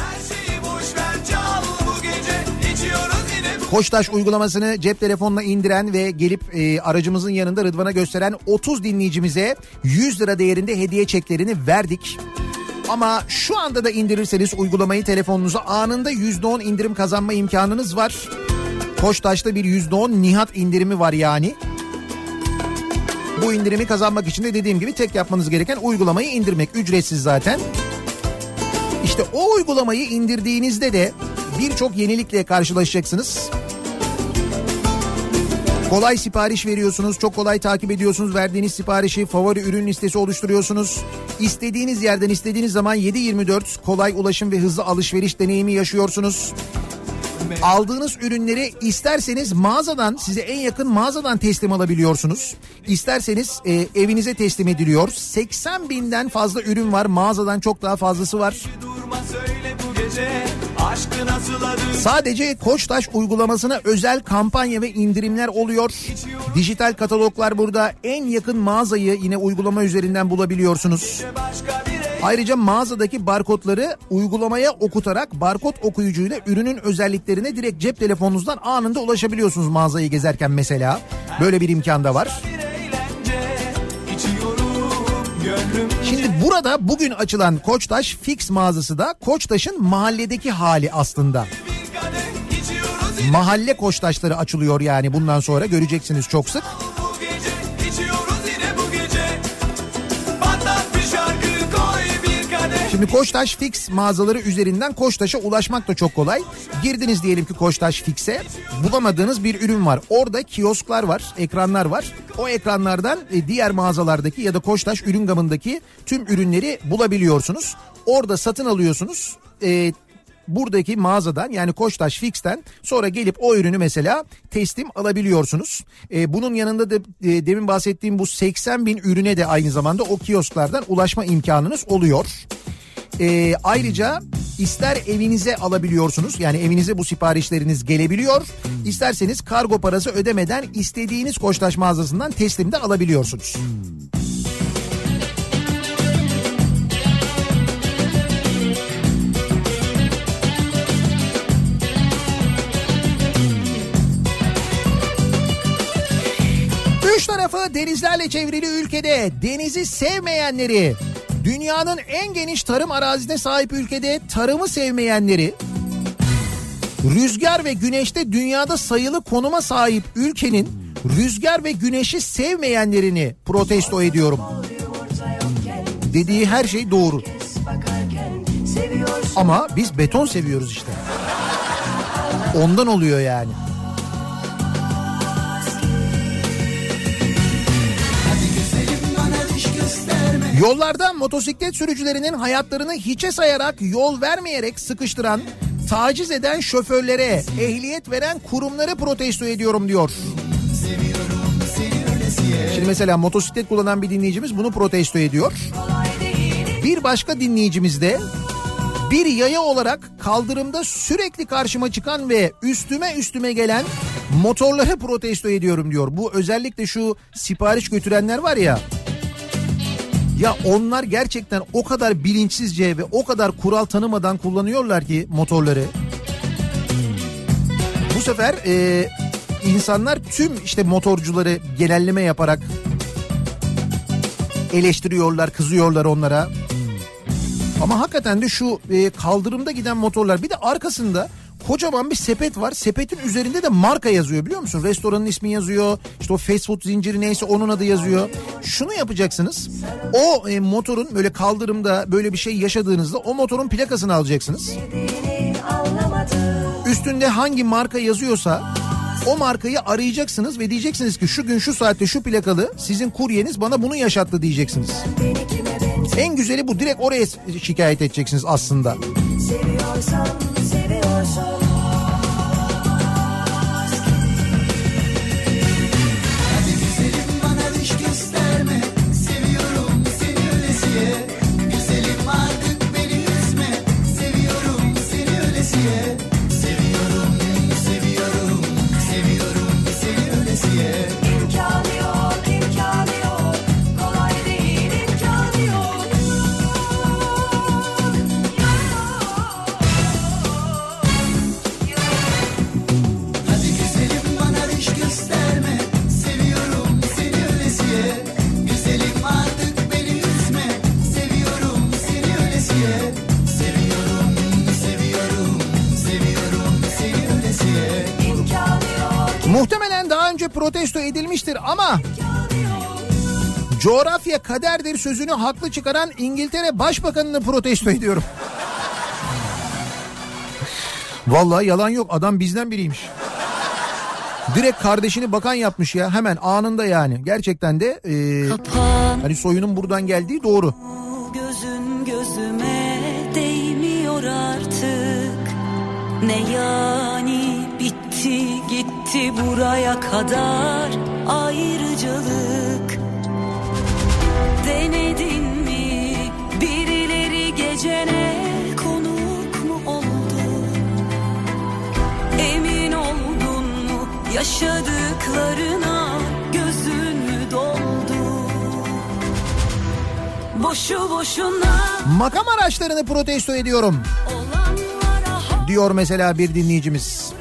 Koçtaş uygulamasını cep telefonuna indiren ve gelip e, aracımızın yanında Rıdvan'a gösteren 30 dinleyicimize 100 lira değerinde hediye çeklerini verdik. Ama şu anda da indirirseniz uygulamayı telefonunuza anında %10 indirim kazanma imkanınız var. Koçtaş'ta bir %10 Nihat indirimi var yani. Bu indirimi kazanmak için de dediğim gibi tek yapmanız gereken uygulamayı indirmek. Ücretsiz zaten. İşte o uygulamayı indirdiğinizde de birçok yenilikle karşılaşacaksınız. Kolay sipariş veriyorsunuz, çok kolay takip ediyorsunuz verdiğiniz siparişi, favori ürün listesi oluşturuyorsunuz. İstediğiniz yerden istediğiniz zaman 7-24 kolay ulaşım ve hızlı alışveriş deneyimi yaşıyorsunuz. Aldığınız ürünleri isterseniz mağazadan size en yakın mağazadan teslim alabiliyorsunuz. İsterseniz e, evinize teslim ediliyor. 80 binden fazla ürün var mağazadan çok daha fazlası var. Durma söyle bu gece Sadece Koçtaş uygulamasına özel kampanya ve indirimler oluyor. Dijital kataloglar burada en yakın mağazayı yine uygulama üzerinden bulabiliyorsunuz. Ayrıca mağazadaki barkodları uygulamaya okutarak barkod okuyucuyla ürünün özelliklerine direkt cep telefonunuzdan anında ulaşabiliyorsunuz mağazayı gezerken mesela. Böyle bir imkan da var. Şimdi burada bugün açılan Koçtaş Fix mağazası da Koçtaş'ın mahalledeki hali aslında. Mahalle Koçtaşları açılıyor yani bundan sonra göreceksiniz çok sık. Şimdi Koçtaş Fix mağazaları üzerinden Koçtaş'a ulaşmak da çok kolay. Girdiniz diyelim ki Koçtaş Fix'e bulamadığınız bir ürün var. Orada kiosklar var, ekranlar var. O ekranlardan e, diğer mağazalardaki ya da Koçtaş ürün gamındaki tüm ürünleri bulabiliyorsunuz. Orada satın alıyorsunuz. E, buradaki mağazadan yani Koçtaş Fix'ten sonra gelip o ürünü mesela teslim alabiliyorsunuz. E, bunun yanında da e, demin bahsettiğim bu 80 bin ürüne de aynı zamanda o kiosklardan ulaşma imkanınız oluyor. E, ayrıca ister evinize alabiliyorsunuz yani evinize bu siparişleriniz gelebiliyor. İsterseniz kargo parası ödemeden istediğiniz Koçtaş mağazasından teslim de alabiliyorsunuz. Üç tarafı denizlerle çevrili ülkede denizi sevmeyenleri Dünyanın en geniş tarım arazisine sahip ülkede tarımı sevmeyenleri rüzgar ve güneşte dünyada sayılı konuma sahip ülkenin rüzgar ve güneşi sevmeyenlerini protesto ediyorum. Dediği her şey doğru. Ama biz beton seviyoruz işte. Ondan oluyor yani. Yollarda motosiklet sürücülerinin hayatlarını hiçe sayarak yol vermeyerek sıkıştıran, taciz eden şoförlere ehliyet veren kurumları protesto ediyorum diyor. Şimdi mesela motosiklet kullanan bir dinleyicimiz bunu protesto ediyor. Bir başka dinleyicimiz de bir yaya olarak kaldırımda sürekli karşıma çıkan ve üstüme üstüme gelen motorları protesto ediyorum diyor. Bu özellikle şu sipariş götürenler var ya. Ya onlar gerçekten o kadar bilinçsizce ve o kadar kural tanımadan kullanıyorlar ki motorları. Bu sefer e, insanlar tüm işte motorcuları genelleme yaparak eleştiriyorlar, kızıyorlar onlara. Ama hakikaten de şu e, kaldırımda giden motorlar bir de arkasında kocaman bir sepet var. Sepetin üzerinde de marka yazıyor biliyor musun? Restoranın ismi yazıyor. İşte o fast food zinciri neyse onun adı yazıyor. Şunu yapacaksınız. O e, motorun böyle kaldırımda böyle bir şey yaşadığınızda o motorun plakasını alacaksınız. Üstünde hangi marka yazıyorsa o markayı arayacaksınız ve diyeceksiniz ki şu gün şu saatte şu plakalı sizin kuryeniz bana bunu yaşattı diyeceksiniz. En güzeli bu direkt oraya şikayet edeceksiniz aslında. Seviyorsan, seviyorsan coğrafya kaderdir sözünü haklı çıkaran İngiltere Başbakanını protesto ediyorum. Vallahi yalan yok adam bizden biriymiş. Direkt kardeşini bakan yapmış ya hemen anında yani. Gerçekten de e, hani soyunun buradan geldiği doğru. Gözün gözüme değmiyor artık Ne yani bitti gitti buraya kadar ayrıcalık gecene konuk mu oldu Emin oldun mu yaşadıklarına gözün mü doldu Boşu boşuna Makam araçlarını protesto ediyorum. Diyor mesela bir dinleyicimiz.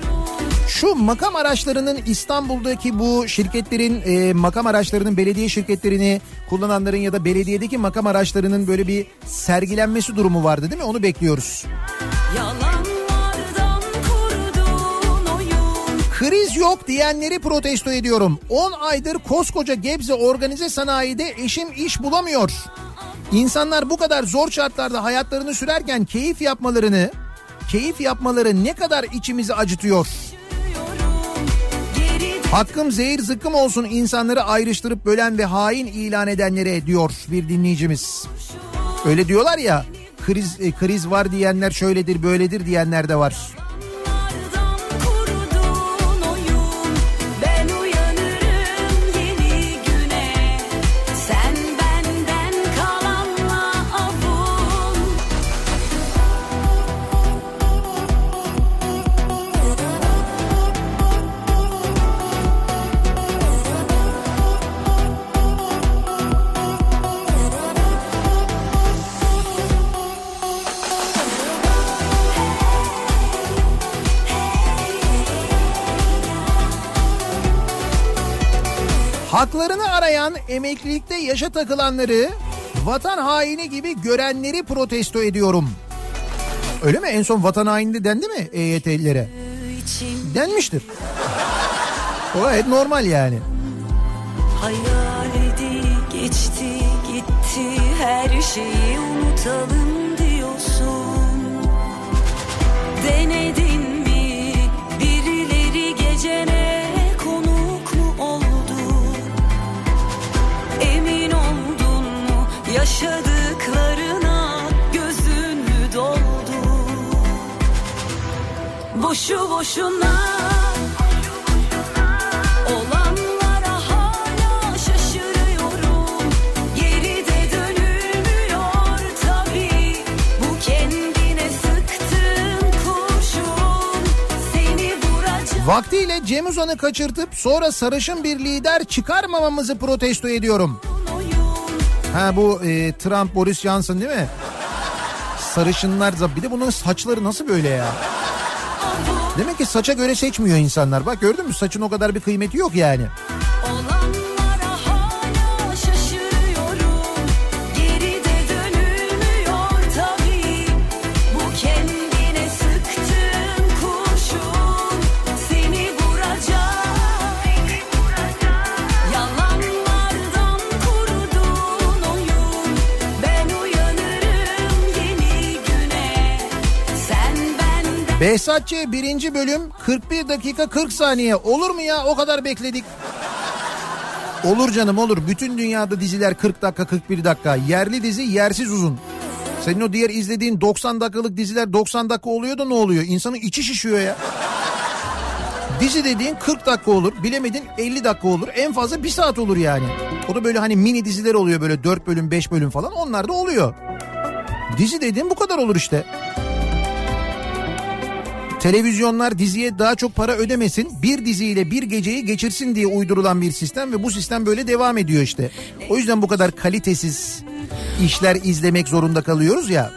Şu makam araçlarının İstanbul'daki bu şirketlerin e, makam araçlarının belediye şirketlerini kullananların ya da belediyedeki makam araçlarının böyle bir sergilenmesi durumu vardı değil mi? Onu bekliyoruz. Kriz yok diyenleri protesto ediyorum. 10 aydır koskoca Gebze organize sanayide eşim iş bulamıyor. İnsanlar bu kadar zor şartlarda hayatlarını sürerken keyif yapmalarını, keyif yapmaları ne kadar içimizi acıtıyor. Hakkım zehir zıkkım olsun insanları ayrıştırıp bölen ve hain ilan edenlere diyor bir dinleyicimiz. Öyle diyorlar ya kriz e, kriz var diyenler şöyledir böyledir diyenler de var. Haklarını arayan emeklilikte yaşa takılanları Vatan haini gibi görenleri protesto ediyorum. Öyle mi? En son vatan haini dendi mi EYT'lilere? Denmiştir. O gayet normal yani. Hayaledi geçti gitti her şeyi unutalım diyorsun Denedin Seni vuracak Vaktiyle Cem Uzan'ı kaçırtıp sonra sarışın bir lider çıkarmamamızı protesto ediyorum. Ha bu e, Trump Boris Johnson değil mi? Sarışınlar bir de bunun saçları nasıl böyle ya? Demek ki saça göre seçmiyor insanlar. Bak gördün mü saçın o kadar bir kıymeti yok yani. Behzatçı birinci bölüm 41 dakika 40 saniye. Olur mu ya o kadar bekledik. Olur canım olur. Bütün dünyada diziler 40 dakika 41 dakika. Yerli dizi yersiz uzun. Senin o diğer izlediğin 90 dakikalık diziler 90 dakika oluyor da ne oluyor? İnsanın içi şişiyor ya. Dizi dediğin 40 dakika olur. Bilemedin 50 dakika olur. En fazla 1 saat olur yani. O da böyle hani mini diziler oluyor böyle 4 bölüm 5 bölüm falan. Onlar da oluyor. Dizi dediğin bu kadar olur işte. Televizyonlar diziye daha çok para ödemesin, bir diziyle bir geceyi geçirsin diye uydurulan bir sistem ve bu sistem böyle devam ediyor işte. O yüzden bu kadar kalitesiz işler izlemek zorunda kalıyoruz ya.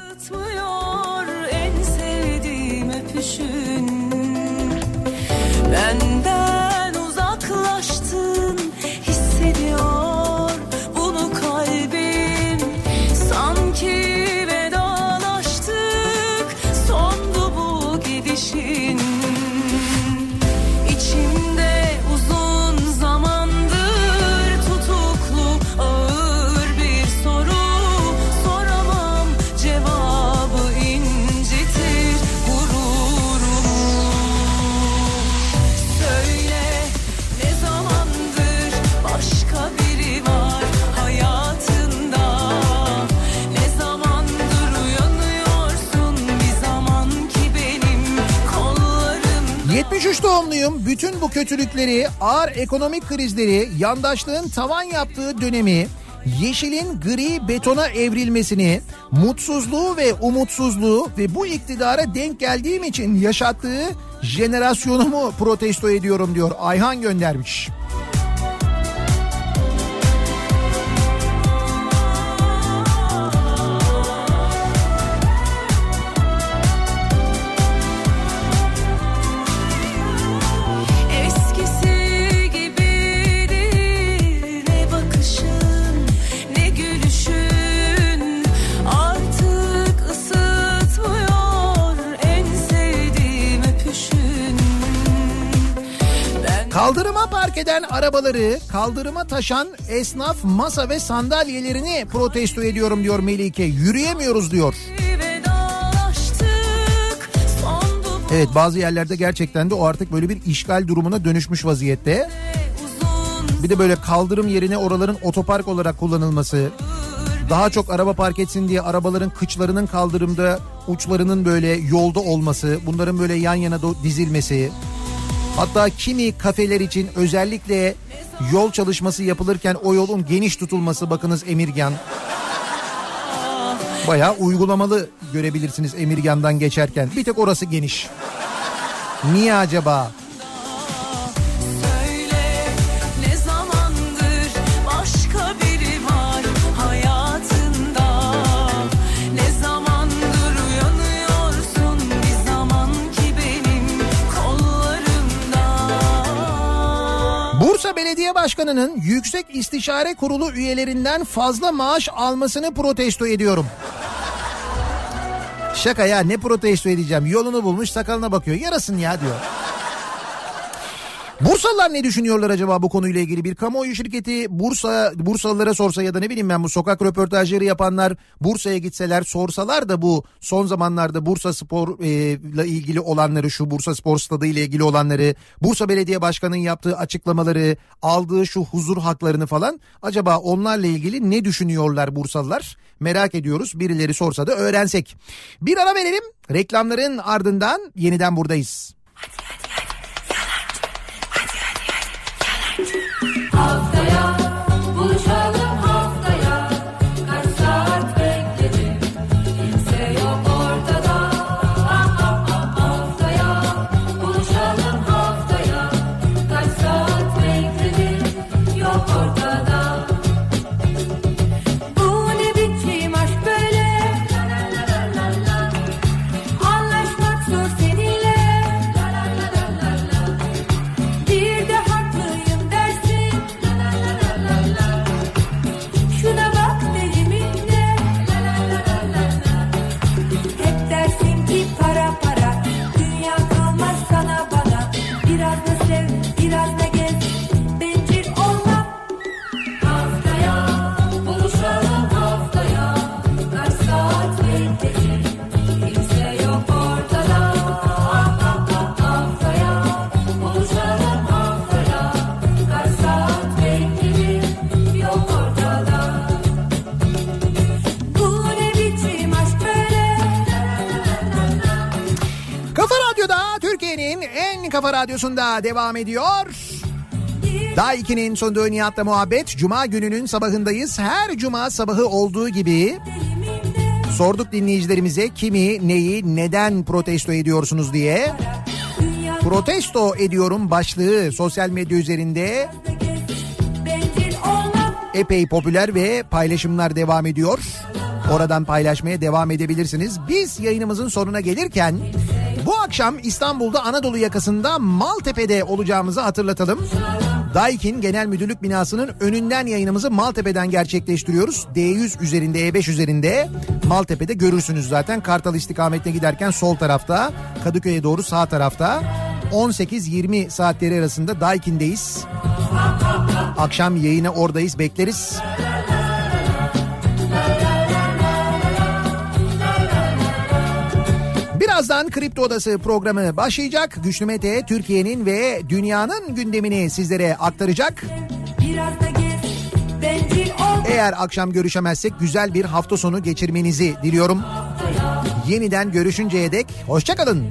73 doğumluyum. Bütün bu kötülükleri, ağır ekonomik krizleri, yandaşlığın tavan yaptığı dönemi, yeşilin gri betona evrilmesini, mutsuzluğu ve umutsuzluğu ve bu iktidara denk geldiğim için yaşattığı jenerasyonumu protesto ediyorum diyor. Ayhan göndermiş. Kaldırıma park eden arabaları, kaldırıma taşan esnaf masa ve sandalyelerini protesto ediyorum diyor Melike. Yürüyemiyoruz diyor. Evet bazı yerlerde gerçekten de o artık böyle bir işgal durumuna dönüşmüş vaziyette. Bir de böyle kaldırım yerine oraların otopark olarak kullanılması. Daha çok araba park etsin diye arabaların kıçlarının kaldırımda uçlarının böyle yolda olması. Bunların böyle yan yana dizilmesi. Hatta kimi kafeler için özellikle yol çalışması yapılırken o yolun geniş tutulması bakınız Emirgan. Bayağı uygulamalı görebilirsiniz Emirgan'dan geçerken. Bir tek orası geniş. Niye acaba? Bursa Belediye Başkanı'nın Yüksek İstişare Kurulu üyelerinden fazla maaş almasını protesto ediyorum. Şaka ya ne protesto edeceğim yolunu bulmuş sakalına bakıyor yarasın ya diyor. Bursalılar ne düşünüyorlar acaba bu konuyla ilgili? Bir kamuoyu şirketi Bursa Bursalılara sorsa ya da ne bileyim ben bu sokak röportajları yapanlar Bursa'ya gitseler sorsalar da bu son zamanlarda Bursa Spor e, ilgili olanları şu Bursa Spor Stadı ile ilgili olanları Bursa Belediye Başkanı'nın yaptığı açıklamaları aldığı şu huzur haklarını falan acaba onlarla ilgili ne düşünüyorlar Bursalılar? Merak ediyoruz birileri sorsa da öğrensek. Bir ara verelim reklamların ardından yeniden buradayız. Haftaya En kafa radyosunda devam ediyor. Daha 2'nin sonunda Nihat'la muhabbet. Cuma gününün sabahındayız. Her cuma sabahı olduğu gibi sorduk dinleyicilerimize kimi, neyi, neden protesto ediyorsunuz diye. Protesto ediyorum başlığı sosyal medya üzerinde epey popüler ve paylaşımlar devam ediyor. Oradan paylaşmaya devam edebilirsiniz. Biz yayınımızın sonuna gelirken akşam İstanbul'da Anadolu yakasında Maltepe'de olacağımızı hatırlatalım. Daikin Genel Müdürlük binasının önünden yayınımızı Maltepe'den gerçekleştiriyoruz. D100 üzerinde E5 üzerinde Maltepe'de görürsünüz zaten. Kartal istikametine giderken sol tarafta Kadıköy'e doğru sağ tarafta 18-20 saatleri arasında Daikin'deyiz. Akşam yayına oradayız bekleriz. Birazdan Kripto Odası programı başlayacak. Güçlü Mete Türkiye'nin ve dünyanın gündemini sizlere aktaracak. Gez Eğer akşam görüşemezsek güzel bir hafta sonu geçirmenizi diliyorum. Yeniden görüşünceye dek hoşçakalın.